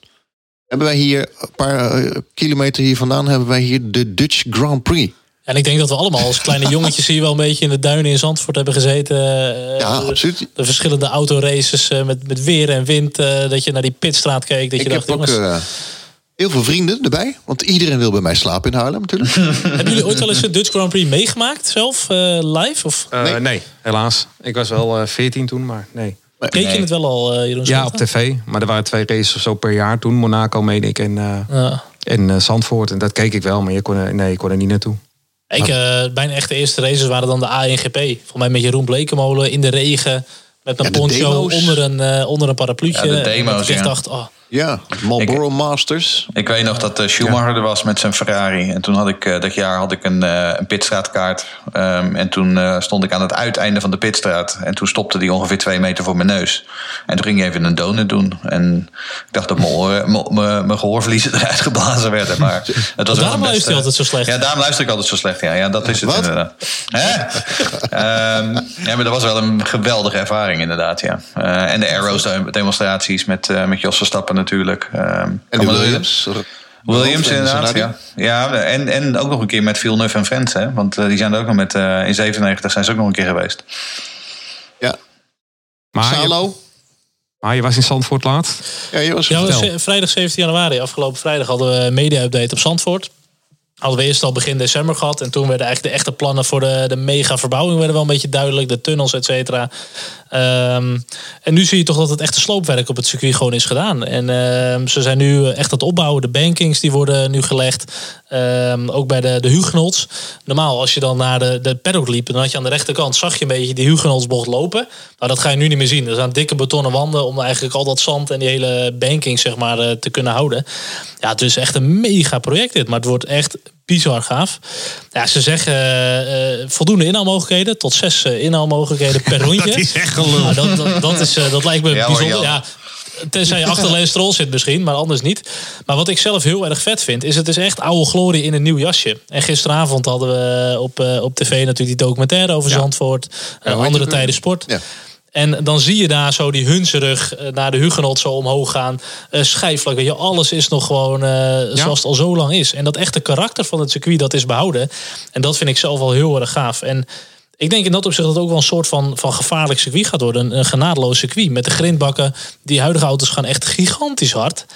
hebben wij hier een paar eh, kilometer hier vandaan, hebben wij hier de Dutch Grand Prix. En ik denk dat we allemaal als kleine jongetjes hier wel een beetje in de duinen in Zandvoort hebben gezeten. Eh, Ja, absoluut. De verschillende autoraces met, met weer en wind. dat je naar die pitstraat keek. Dat je Ik dacht, heb ook jongens, eh, heel veel vrienden erbij. Want iedereen wil bij mij slapen in Haarlem natuurlijk. hebben jullie ooit wel eens de Dutch Grand Prix meegemaakt zelf, eh, live? Of Nee. nee, helaas. Ik was wel 14 toen, maar nee. keek je het wel al, eh Jeroen Ja, op tv. Maar er waren twee races of zo per jaar toen. Monaco, meen ik, en, eh, Ja. en eh, Zandvoort. En dat keek ik wel, maar je kon er, nee, ik kon er niet naartoe. Ik, eh mijn echte eerste races waren dan de ANGP. Volgens mij met Jeroen Blekemolen in de regen. Met een Ja, poncho onder een, eh, onder een parapluutje. Ja, de En demo's, ik dacht, oh, Ja, Marlboro Masters. Ik weet nog dat eh, Schumacher er was met zijn Ferrari. En toen had ik eh, dat jaar had ik een, eh, een pitstraatkaart. Ehm, en toen eh, stond ik aan het uiteinde van de pitstraat. En toen stopte die ongeveer twee meter voor mijn neus. En toen ging hij even een donut doen. En ik dacht dat mijn, gehoorverliezen eruit geblazen werden. Maar het was wel daarom luister je altijd zo slecht. Ja, daarom luister ik altijd zo slecht. Ja, ja dat is het Wat? inderdaad. Hè? Ehm, ja, maar dat was wel een geweldige ervaring inderdaad. Ja. Eh, en de Arrows demonstraties met, eh, met Jos Verstappen natuurlijk. Ehm, En Williams. Williams En inderdaad, ja. ja en, en ook nog een keer met Villeneuve en Friends, hè. Want eh, die zijn er ook nog met... eh, in 97 zijn ze ook nog een keer geweest. Ja, Maar je, maar je was in Zandvoort laatst. Ja, je was Ja, vrijdag 17 januari, afgelopen vrijdag, hadden we een media-update op Zandvoort. Hadden we eerst al begin december gehad. En toen werden eigenlijk de echte plannen voor de, de mega verbouwing werden wel een beetje duidelijk. De tunnels, et cetera. Ehm, en nu zie je toch dat het echte sloopwerk op het circuit gewoon is gedaan. En ehm, ze zijn nu echt het opbouwen. De bankings die worden nu gelegd. Ehm, ook bij de, de Hugenots. Normaal, als je dan naar de, de paddock liep, dan had je aan de rechterkant, zag je een beetje die Hugenotsbocht lopen. Maar dat ga je nu niet meer zien. Er zijn dikke betonnen wanden om eigenlijk al dat zand en die hele banking zeg maar, eh, te kunnen houden. Ja, het is echt een mega project dit. Maar het wordt echt bizar gaaf. Ja, ze zeggen eh, voldoende inhaalmogelijkheden. Tot zes eh, inhaalmogelijkheden per rondje. Dat is echt gelul. Nou, dat, dat, dat is, dat lijkt me Ja, bijzonder. Ja, tenzij je achter Lance Stroll zit misschien, maar anders niet. Maar wat ik zelf heel erg vet vind, is het is echt oude glorie in een nieuw jasje. En gisteravond hadden we op, op tv natuurlijk die documentaire over Zandvoort. andere tijden sport. Ja. En dan zie je daar zo die hunzerig eh, naar de Hugenot zo omhoog gaan. Uh, schijfvlak, weet je, alles is nog gewoon eh, zoals het al zo lang is. En dat echte karakter van het circuit, dat is behouden. En dat vind ik zelf wel heel erg gaaf. En ik denk in dat opzicht dat het ook wel een soort van, van gevaarlijk circuit gaat worden. Een, een genadeloos circuit. Met de grindbakken. Die huidige auto's gaan echt gigantisch hard.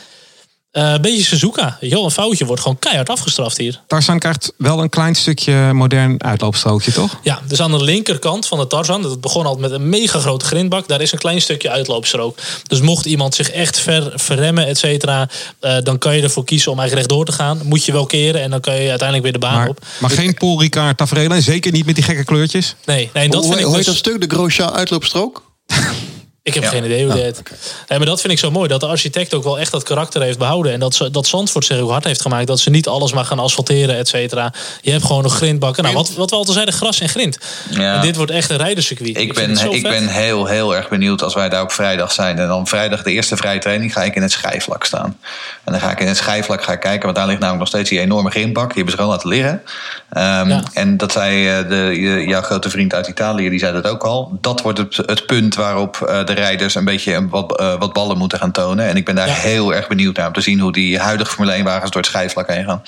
Eh, een beetje Suzuka. Wel, een foutje wordt gewoon keihard afgestraft hier. Tarzan krijgt wel een klein stukje modern uitloopstrookje, toch? Ja, dus aan de linkerkant van de Tarzan, dat begon altijd met een mega grote grindbak, daar is een klein stukje uitloopstrook. Dus mocht iemand zich echt ver, verremmen, et cetera, eh, dan kan je ervoor kiezen om eigenlijk rechtdoor te gaan. Moet je wel keren en dan kan je uiteindelijk weer de baan Maar, op. maar geen Paul Ricard tafereel en zeker niet met die gekke kleurtjes. Nee, nee dat hoe vind ik hoe heet dus... dat stuk? De Grosjean uitloopstrook? Ik heb Ja. geen idee hoe dit heet. Nee, maar dat vind ik zo mooi. Dat de architect ook wel echt dat karakter heeft behouden. En dat, ze, dat Zandvoort zich ook hard heeft gemaakt. Dat ze niet alles maar gaan asfalteren, et cetera. Je hebt gewoon nog grindbakken. Nou, wat, wat we altijd zeiden, gras en grind. Ja. En dit wordt echt een rijderscircuit. Ik ben, het ik vet. ben heel, heel erg benieuwd als wij daar op vrijdag zijn. En dan vrijdag de eerste vrije training ga ik in het schijfvlak staan. En dan ga ik in het schijfvlak gaan kijken. Want daar ligt namelijk nog steeds die enorme grindbak. Die hebben ze gewoon laten liggen. Ja. En dat zei eh, de, jouw grote vriend uit Italië, die zei dat ook al. Dat wordt het, het punt waarop eh, de rijders een beetje een- wat, eh, wat ballen moeten gaan tonen. En ik ben daar Ja. heel erg benieuwd naar om te zien hoe die huidige Formule 1 wagens door het schijfvlak heen gaan.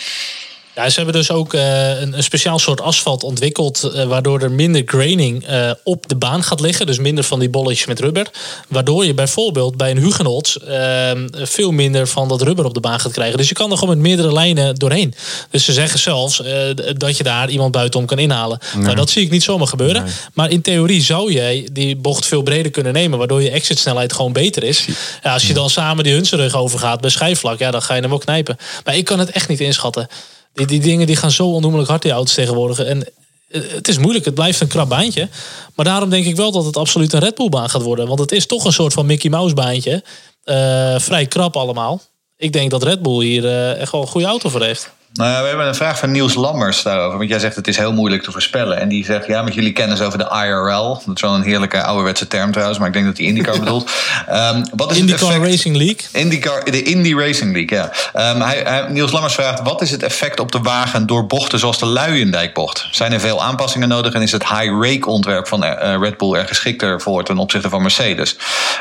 Ja, ze hebben dus ook eh, een, een speciaal soort asfalt ontwikkeld. eh, waardoor er minder graining eh, op de baan gaat liggen. Dus minder van die bolletjes met rubber. Waardoor je bijvoorbeeld bij een Hugenot eh, veel minder van dat rubber op de baan gaat krijgen. Dus je kan er gewoon met meerdere lijnen doorheen. Dus ze zeggen zelfs dat je daar iemand buitenom kan inhalen. Nou, dat zie ik niet zomaar gebeuren. Maar in theorie zou jij die bocht veel breder kunnen nemen. Waardoor je exitsnelheid gewoon beter is. Ja, als je dan samen die Hunserug overgaat bij schijfvlak. Ja, dan ga je hem ook knijpen. Maar ik kan het echt niet inschatten. Die, die dingen die gaan zo onnoemelijk hard, die auto's tegenwoordig. En eh, het is moeilijk, het blijft een krap baantje. Maar daarom denk ik wel dat het absoluut een Red Bull baan gaat worden. Want het is toch een soort van Mickey Mouse baantje. Eh, vrij krap allemaal. Ik denk dat Red Bull hier eh, echt wel een goede auto voor heeft. Nou ja, we hebben een vraag van Niels Lammers daarover. Want jij zegt het is heel moeilijk te voorspellen. En die zegt, ja, met jullie kennis over de IRL. Dat is wel een heerlijke ouderwetse term trouwens. Maar ik denk dat hij IndyCar bedoelt. Ehm, wat is IndyCar effect... Racing League. IndyCar, de Indy Racing League, ja. Ehm, hij, hij- Niels Lammers vraagt: wat is het effect op de wagen door bochten zoals de Luijendijkbocht? Zijn er veel aanpassingen nodig en is het high rake ontwerp van eh, Red Bull er geschikter voor ten opzichte van Mercedes?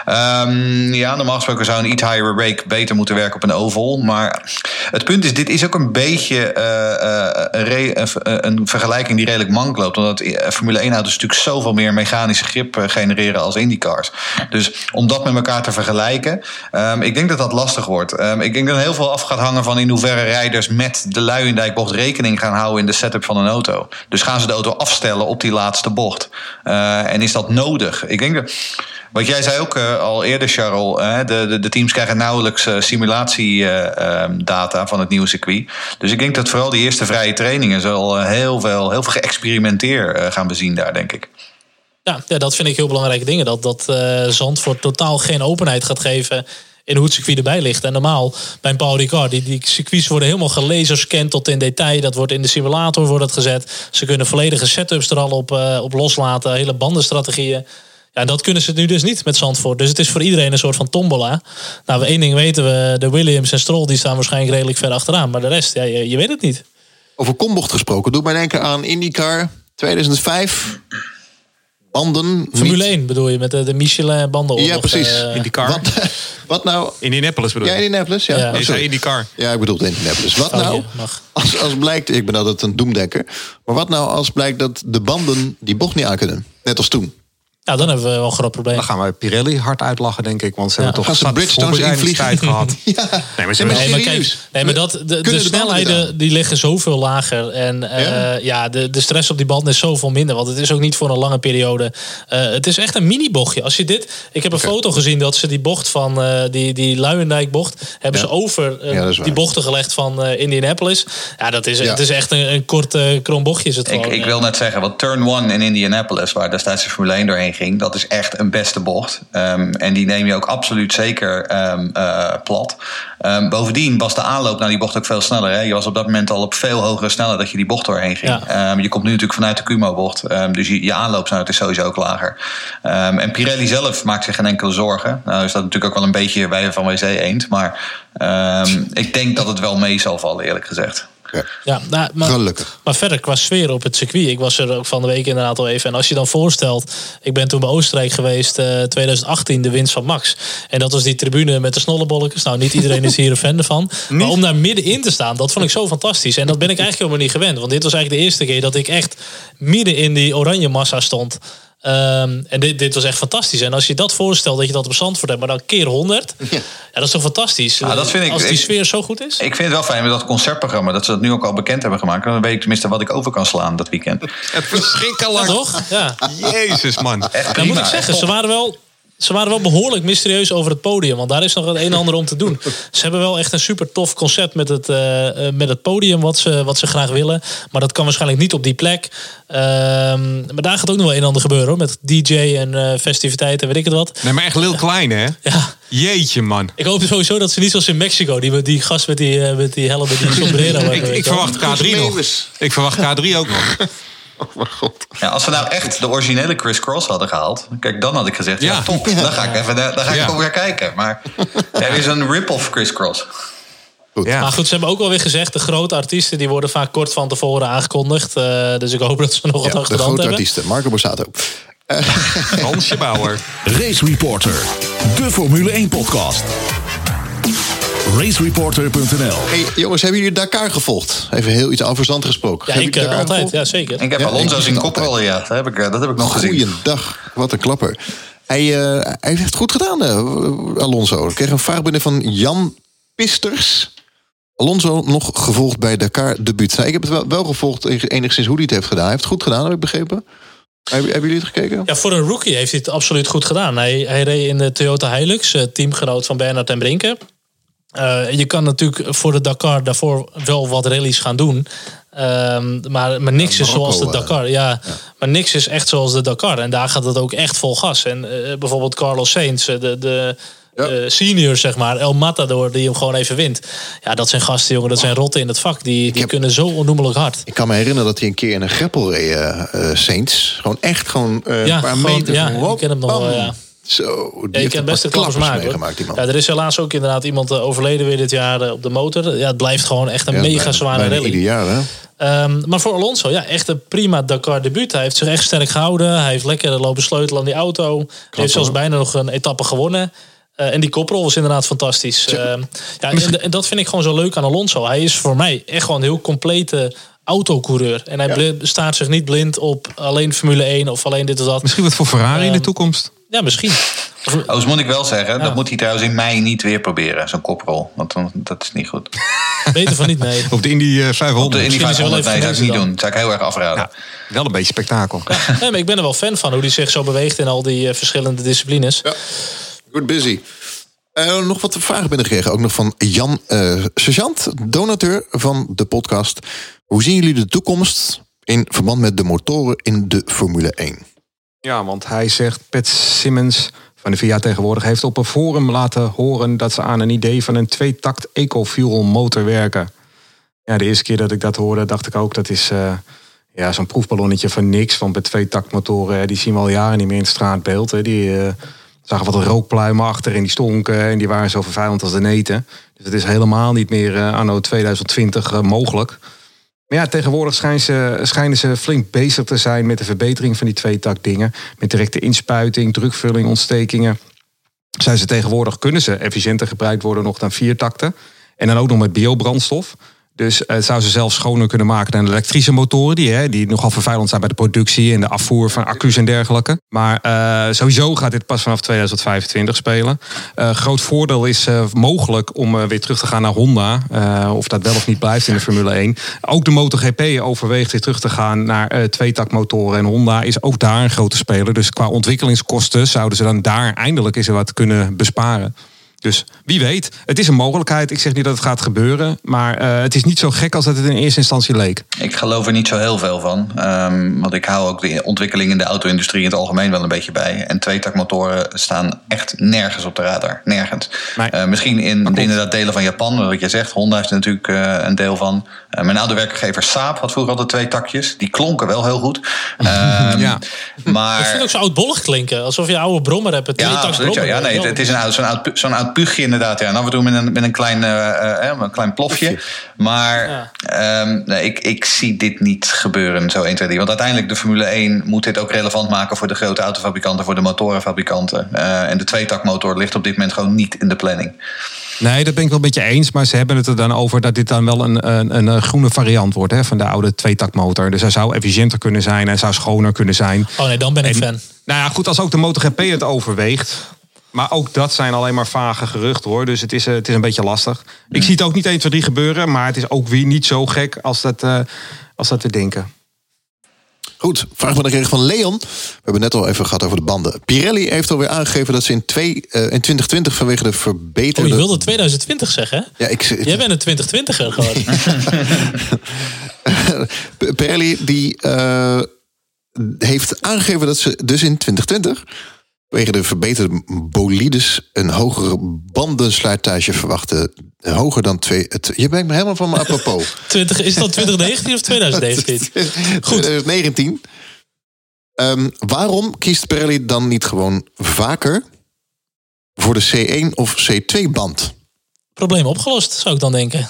Ehm, ja, normaal gesproken zou een iets higher rake beter moeten werken op een oval. Maar het punt is: dit is ook een beetje eh, eh, een, eh, een vergelijking die redelijk mank loopt. Omdat Formule 1-auto's natuurlijk zoveel meer mechanische grip genereren als IndyCars. Dus om dat met elkaar te vergelijken, ehm, ik denk dat dat lastig wordt. Ehm, ik denk dat heel veel af gaat hangen van in hoeverre rijders met de Luijendijkbocht rekening gaan houden in de setup van een auto. Dus gaan ze de auto afstellen op die laatste bocht? En is dat nodig? Ik denk dat. Wat jij zei ook eh, al eerder, Charles. hè, de, de, de teams krijgen nauwelijks eh, simulatiedata van het nieuwe circuit. Dus ik denk dat vooral die eerste vrije trainingen zal eh, heel veel, heel veel geëxperimenteer eh, gaan bezien daar, denk ik. Ja, ja, dat vind ik heel belangrijke dingen. Dat, dat eh Zandvoort totaal geen openheid gaat geven in hoe het circuit erbij ligt. En normaal bij een Paul Ricard, die, die circuits worden helemaal gelaserscand tot in detail. Dat wordt in de simulator wordt dat gezet. Ze kunnen volledige setups er al op, eh, op loslaten, hele bandenstrategieën. Ja, en dat kunnen ze nu dus niet met Zandvoort. Dus het is voor iedereen een soort van tombola. Nou, één ding weten we, de Williams en Stroll die staan waarschijnlijk redelijk ver achteraan. Maar de rest, ja, je, je weet het niet. Over kombocht gesproken. Doe mij denken aan IndyCar 2005. Banden. Formule niet- 1 bedoel je, met de, de Michelin banden. Ja, precies. IndyCar. Wat, wat nou... Indianapolis bedoel Ja, je? Indianapolis, ja. Ja. Oh, sorry. IndyCar. Ja, ik bedoel Indianapolis. Wat Foutje, nou, als, als blijkt, ik ben altijd een doemdekker. Maar wat nou als blijkt dat de banden die bocht niet aan kunnen? Net als toen. Ja, dan hebben we wel een groot probleem. Dan gaan we Pirelli hard uitlachen, denk ik. Want ze Ja. hebben toch Bridgestones voorbereidingstijd gehad. Ja. Nee, maar ze Nee, maar hebben Nee, maar kijk, nee, maar dat, de, snelheden die liggen zoveel lager. En eh, Ja? ja, de, de stress op die banden is zoveel minder. Want het is ook niet voor een lange periode. Eh, het is echt een mini-bochtje. Als je dit, ik heb een foto gezien dat ze die bocht van eh, die, die Luijendijk-bocht... hebben Ja. ze over die bochten gelegd van eh, Indianapolis. Ja, dat is, Ja. het is echt een, een kort krom bochtje. Is het Ik, gewoon, ik wil net zeggen, wat turn 1 in Indianapolis, waar destijds de Formule 1 doorheen dat is echt een beste bocht. Ehm, en die neem je ook absoluut zeker ehm, eh, plat. Ehm, bovendien was de aanloop naar die bocht ook veel sneller. Hè? Je was op dat moment al op veel hogere snelheid dat je die bocht doorheen ging. Ja. Je komt nu natuurlijk vanuit de Kumo-bocht. ehm, dus je, je aanloopsnelheid is sowieso ook lager. En Pirelli zelf maakt zich geen enkele zorgen. Nou is dat natuurlijk ook wel een beetje bij Van WC eens. Maar ik denk dat het wel mee zal vallen, eerlijk gezegd. Ja, nou, maar, Gelukkig. maar verder qua sfeer op het circuit. Ik was er ook van de week inderdaad al even. En als je dan voorstelt, ik ben toen bij Oostenrijk geweest, eh 2018, de winst van Max. En dat was die tribune met de snollebolletjes. Nou, niet iedereen is hier een fan van. Maar om daar middenin te staan, dat vond ik zo fantastisch. En dat ben ik eigenlijk helemaal niet gewend. Want dit was eigenlijk de eerste keer dat ik echt midden in die oranje massa stond. Ehm, en dit, dit was echt fantastisch. En als je dat voorstelt, dat je dat op Zandvoort hebt, maar dan keer 100. Ja, dat is toch fantastisch? Ja, dat vind ik- Als die ik- sfeer zo goed is. Ik vind het wel fijn met dat concertprogramma. Dat ze dat nu ook al bekend hebben gemaakt. Dan weet ik tenminste wat ik over kan slaan dat weekend. Het verschrikkelijk. Toch? Ja. Jezus, man. Echt Dan prima, moet ik zeggen, ze waren wel. Ze waren wel behoorlijk mysterieus over het podium. Want daar is nog het een en ander om te doen. Ze hebben wel echt een super tof concept met het, eh, eh, met het podium wat ze, wat ze graag willen. Maar dat kan waarschijnlijk niet op die plek. Ehm, maar daar gaat ook nog wel een en ander gebeuren hoor. Met DJ en eh, festiviteiten, weet ik het wat. Nee, maar echt heel klein, hè? Ja, Jeetje, man. ik hoop sowieso dat ze niet zoals in Mexico. Die, die gast met die, met die helm, met die sombrero. Ik, ik verwacht K3 nog. Ik verwacht K3 ook nog. Oh mijn god. Ja, als we nou echt de originele Chris Cross hadden gehaald, kijk, dan had ik gezegd, ja, Ja. top, dan ga ik even, daar ga ik Ja. ook weer kijken. Maar er is een rip-off Chris Cross. Ja. Maar goed, ze hebben ook alweer gezegd... de grote artiesten die worden vaak kort van tevoren aangekondigd. Eh, dus ik hoop dat ze nog wat Ja, achter de grote hebben. artiesten. Marco Borsato. Fransje Bauer. Race Reporter, de Formule 1 podcast. Racereporter.nl Hey, jongens, hebben jullie Dakar gevolgd? Even heel iets over zand gesproken. Ja, ik eh, Dakar altijd. gevolgd? Ja, zeker. Ik heb Ja, Alonso zien koprollen, ja. Dat heb ik, eh, dat heb ik nog gezien. Goeiedag, wat een klapper. Hij, eh, hij heeft het goed gedaan, eh, Alonso. Ik kreeg een vraag binnen van Jan Pisters. Alonso nog gevolgd bij Dakar debuut. Nou, ik heb het wel, wel gevolgd enigszins hoe hij het heeft gedaan. Hij heeft het goed gedaan, heb ik begrepen. Hebben, hebben jullie het gekeken? Ja, voor een rookie heeft hij het absoluut goed gedaan. Hij, hij reed in de Toyota Hilux, teamgenoot van Bernard en Brinken. Eh, je kan natuurlijk voor de Dakar daarvoor wel wat rallies gaan doen. Ehm, maar, maar niks is zoals de eh, Dakar. Ja, Maar niks is echt zoals de Dakar. En daar gaat het ook echt vol gas. En eh, bijvoorbeeld Carlos Sainz, de, de Ja. senior zeg maar, El Matador, die hem gewoon even wint. Ja, dat zijn gasten, jongen. Dat zijn rotten in het vak. Die, die heb- kunnen zo onnoemelijk hard. Ik kan me herinneren dat hij een keer in een greppel reed, eh, Saints. Gewoon echt gewoon Ja, een paar gewoon- meter. ja, ik ken hem nog wel, ja. Zo, die Ja, je heeft kan een best een klappers maken. meegemaakt. Ja, er is helaas ook inderdaad iemand eh, overleden weer dit jaar eh, op de motor. Ja, het blijft gewoon echt een Ja, mega bijna- zware bijna rally. ieder jaar, hè? Ehm, maar voor Alonso, ja, echt een prima Dakar debuut. Hij heeft zich echt sterk gehouden. Hij heeft lekker lopen sleutelen aan die auto. Hij heeft zelfs bijna nog een etappe gewonnen. Eh, en die koprol was inderdaad fantastisch. Ehm, ja, en, en dat vind ik gewoon zo leuk aan Alonso. Hij is voor mij echt gewoon een heel complete autocoureur. En hij staat zich niet blind op alleen Formule 1 of alleen dit of dat. Misschien wat voor Ferrari in de Ehm, toekomst. Ja, misschien. Of- Overigens moet ik wel zeggen, Ja. dat moet hij trouwens in mei niet weer proberen, zo'n koprol. Want dan, dat is niet goed. Beter van niet, nee. Op de Indy eh, Op 500. de Indy Misschien is hij wel 500 nee, zou ik niet doen. Dat zou ik heel erg afraden. Ja, wel een beetje spektakel. Nee, maar ik ben er wel fan van hoe hij zich zo beweegt in al die eh, verschillende disciplines. Ja. Good busy. Eh, nog wat vragen binnengekregen. Ook nog van Jan eh Sergeant, donateur van de podcast. Hoe zien jullie de toekomst in verband met de motoren in de Formule 1? Ja, want hij zegt, Pat Simmons van de VIA tegenwoordig... heeft op een forum laten horen dat ze aan een idee van een tweetakt eco-fuel motor werken. Ja, de eerste keer dat ik dat hoorde, dacht ik ook dat is eh, ja, zo'n proefballonnetje van niks. Want bij tweetaktmotoren, hè, die zien we al jaren niet meer in het straatbeeld. Hè. Die eh, zagen wat rookpluimen achter en die stonken en die waren zo vervuilend als de neten. Dus het is helemaal niet meer eh, anno 2020 eh, mogelijk. Maar ja, tegenwoordig schijnen ze, schijnen ze flink bezig te zijn met de verbetering van die tweetakt dingen. Met directe inspuiting, drukvulling, ontstekingen. Zijn ze tegenwoordig, kunnen ze efficiënter gebruikt worden nog dan vier takten. En dan ook nog met biobrandstof. Dus eh, het zou ze zelfs schoner kunnen maken dan elektrische motoren. Die, hè, die nogal vervuilend zijn bij de productie en de afvoer van accu's en dergelijke. Maar eh, sowieso gaat dit pas vanaf 2025 spelen. Eh, groot voordeel is eh, mogelijk om eh, weer terug te gaan naar Honda. Eh, of dat wel of niet blijft in de Formule 1. Ook de MotoGP overweegt weer terug te gaan naar eh tweetaktmotoren. En Honda is ook daar een grote speler. Dus qua ontwikkelingskosten zouden ze dan daar eindelijk eens wat kunnen besparen. Dus wie weet, het is een mogelijkheid. Ik zeg niet dat het gaat gebeuren. Maar uh, het is niet zo gek als dat het in eerste instantie leek. Ik geloof er niet zo heel veel van. Um, want ik hou ook de ontwikkeling in de auto-industrie in het algemeen wel een beetje bij. En tweetakmotoren staan echt nergens op de radar. Nergens. Nee. Uh, misschien in de, inderdaad delen van Japan, wat je zegt. Honda is er natuurlijk uh, een deel van. mijn oude werkgever Saab had vroeger altijd twee takjes. Die klonken wel heel goed. Um, ja. Maar... Ik vind ook zo oudbollig klinken. Alsof je oude brommer hebt. Een ja, absoluut, ja. ja, nee, het is een oud, zo'n oud, zo'n oud puugje inderdaad. Ja. En af en toe met een, met een, klein, uh, een klein plofje. Maar ja. um, nee, ik, ik zie dit niet gebeuren zo 1, 2, 3. Want uiteindelijk de Formule 1 moet dit ook relevant maken voor de grote autofabrikanten, voor de motorenfabrikanten. Uh, en de tweetakmotor ligt op dit moment gewoon niet in de planning. Nee, dat ben ik wel een beetje eens. Maar ze hebben het er dan over dat dit dan wel een, een, een groene variant wordt hè, van de oude tweetakmotor. Dus hij zou efficiënter kunnen zijn, hij zou schoner kunnen zijn. Oh nee, dan ben ik en, fan. Nou ja, goed, als ook de MotoGP het overweegt. Maar ook dat zijn alleen maar vage geruchten hoor. Dus het is, eh, het is een beetje lastig. Ik zie het ook niet 1, 2, 3 gebeuren. Maar het is ook weer niet zo gek als dat, uh, als dat te denken. Goed, vraag me dan kreeg van Leon. We hebben net al even gehad over de banden. Pirelli heeft alweer aangegeven dat ze in, twee, uh, in 2020 vanwege de verbeterde... Oh, je wilde 2020 zeggen, hè? Ja, ik... Jij bent een 2020er gewoon. Pirelli die uh, heeft aangegeven dat ze dus in 2020 Wegen de verbeterde bolides een hogere bandensluitage verwachten. Hoger dan twee. Het, je bent me helemaal van mijn apropos. 20, is dat 2019 of 2019? Goed. 2019. Um, waarom kiest Pirelli dan niet gewoon vaker voor de C1 of C2 band? Probleem opgelost, zou ik dan denken.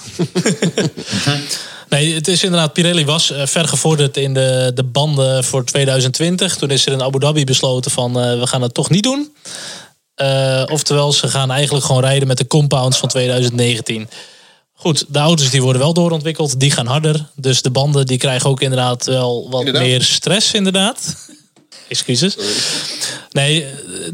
Nee, het is inderdaad, Pirelli was uh, ver gevorderd in de, de banden voor 2020. Toen is er in Abu Dhabi besloten van uh, we gaan het toch niet doen. Uh, oftewel, ze gaan eigenlijk gewoon rijden met de compounds van 2019. Goed, de auto's die worden wel doorontwikkeld, die gaan harder. Dus de banden die krijgen ook inderdaad wel wat meer stress inderdaad. Excuses. Nee,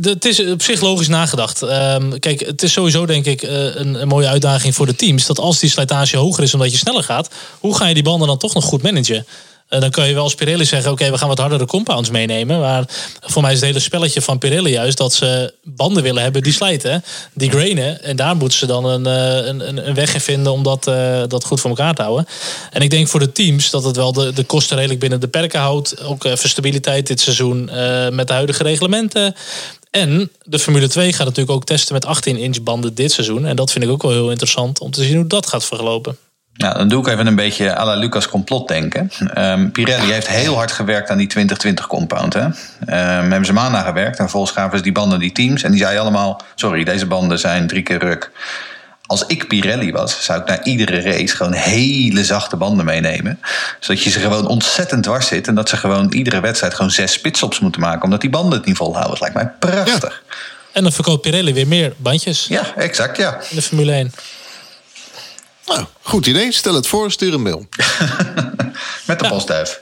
het is op zich logisch nagedacht. Um, kijk, het is sowieso denk ik eh, een, een, mooie uitdaging voor de teams. Dat als die slijtage hoger is omdat je sneller gaat, hoe ga je die banden dan toch nog goed managen? Eh, dan kun je wel als Pirelli zeggen: Oké, we gaan wat hardere compounds meenemen. Maar voor mij is het hele spelletje van Pirelli juist dat ze banden willen hebben die slijten, die grainen. En daar moeten ze dan een, eh, een, een weg in vinden om dat, uh, dat goed voor elkaar te houden. En ik denk voor de teams dat het wel de, de kosten redelijk binnen de perken houdt. Ook voor stabiliteit dit seizoen met de huidige reglementen. En de Formule 2 gaat natuurlijk ook testen met 18-inch banden dit seizoen. En dat vind ik ook wel heel interessant om te zien hoe dat gaat verlopen. Nou, dan doe ik even een beetje à la Lucas complot denken. Um, Pirelli heeft heel hard gewerkt aan die 2020 compound. Hè? Um, hebben ze maanden gewerkt en volgens gaven ze die banden die teams. En die zeiden allemaal, sorry, deze banden zijn drie keer ruk. Als ik Pirelli was, zou ik naar iedere race gewoon hele zachte banden meenemen. Zodat je ze gewoon ontzettend dwars zit. En dat ze gewoon iedere wedstrijd gewoon zes spitsops moeten maken. Omdat die banden het niet volhouden. Dat lijkt mij prachtig. En dan verkoopt Pirelli weer meer bandjes. Ja, exact ja. In de Formule 1. Nou, goed idee. Stel het voor, stuur een mail. Met de ja. postduif.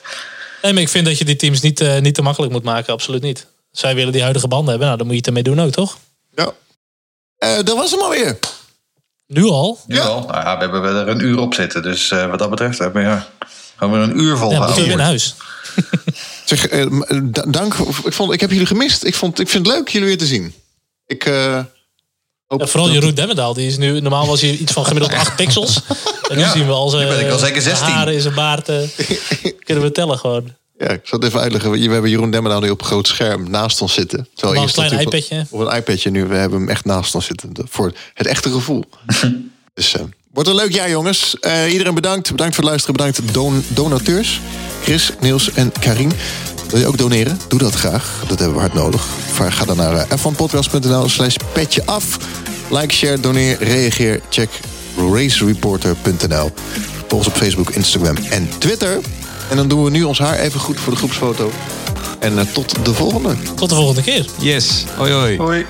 Nee, maar ik vind dat je die teams niet, uh, niet te makkelijk moet maken. Absoluut niet. Zij willen die huidige banden hebben. Nou, dan moet je het ermee doen ook, toch? Ja. Uh, dat was hem alweer. Nu al? Nu ja. al. Nou ja, we hebben er een uur op zitten. Dus uh, wat dat betreft hebben we ja, gaan we een uur vol. Ja, moeten we weer naar huis. zeg, dank. Ik, vond, ik heb jullie gemist. Ik, vond, ik vind het leuk jullie weer te zien. Ik... Ja, vooral Jeroen Demmendaal, die is nu, normaal was hij iets van gemiddeld 8 pixels. En nu zien we al zijn al zeker 16. haren in zijn baard. Uh, kunnen we tellen gewoon. Ja, ik zal het even uitleggen. We hebben Jeroen Demmendaal nu op een groot scherm naast ons zitten. Terwijl een klein iPadje. Op een iPadje nu. We hebben hem echt naast ons zitten. Voor het echte gevoel. dus uh, wordt een leuk jaar, jongens. Uh, iedereen bedankt. Bedankt voor het luisteren. Bedankt don donateurs. Chris, Niels en Karin. Wil je ook doneren? Doe dat graag. Dat hebben we hard nodig. Ga dan naar f1podcast.nl slash petje af. Like, share, doneer, reageer. Check racereporter.nl. Volg ons op Facebook, Instagram en Twitter. En dan doen we nu ons haar even goed voor de groepsfoto. En uh, tot de volgende. Tot de volgende keer. Yes. Hoi hoi. Hoi.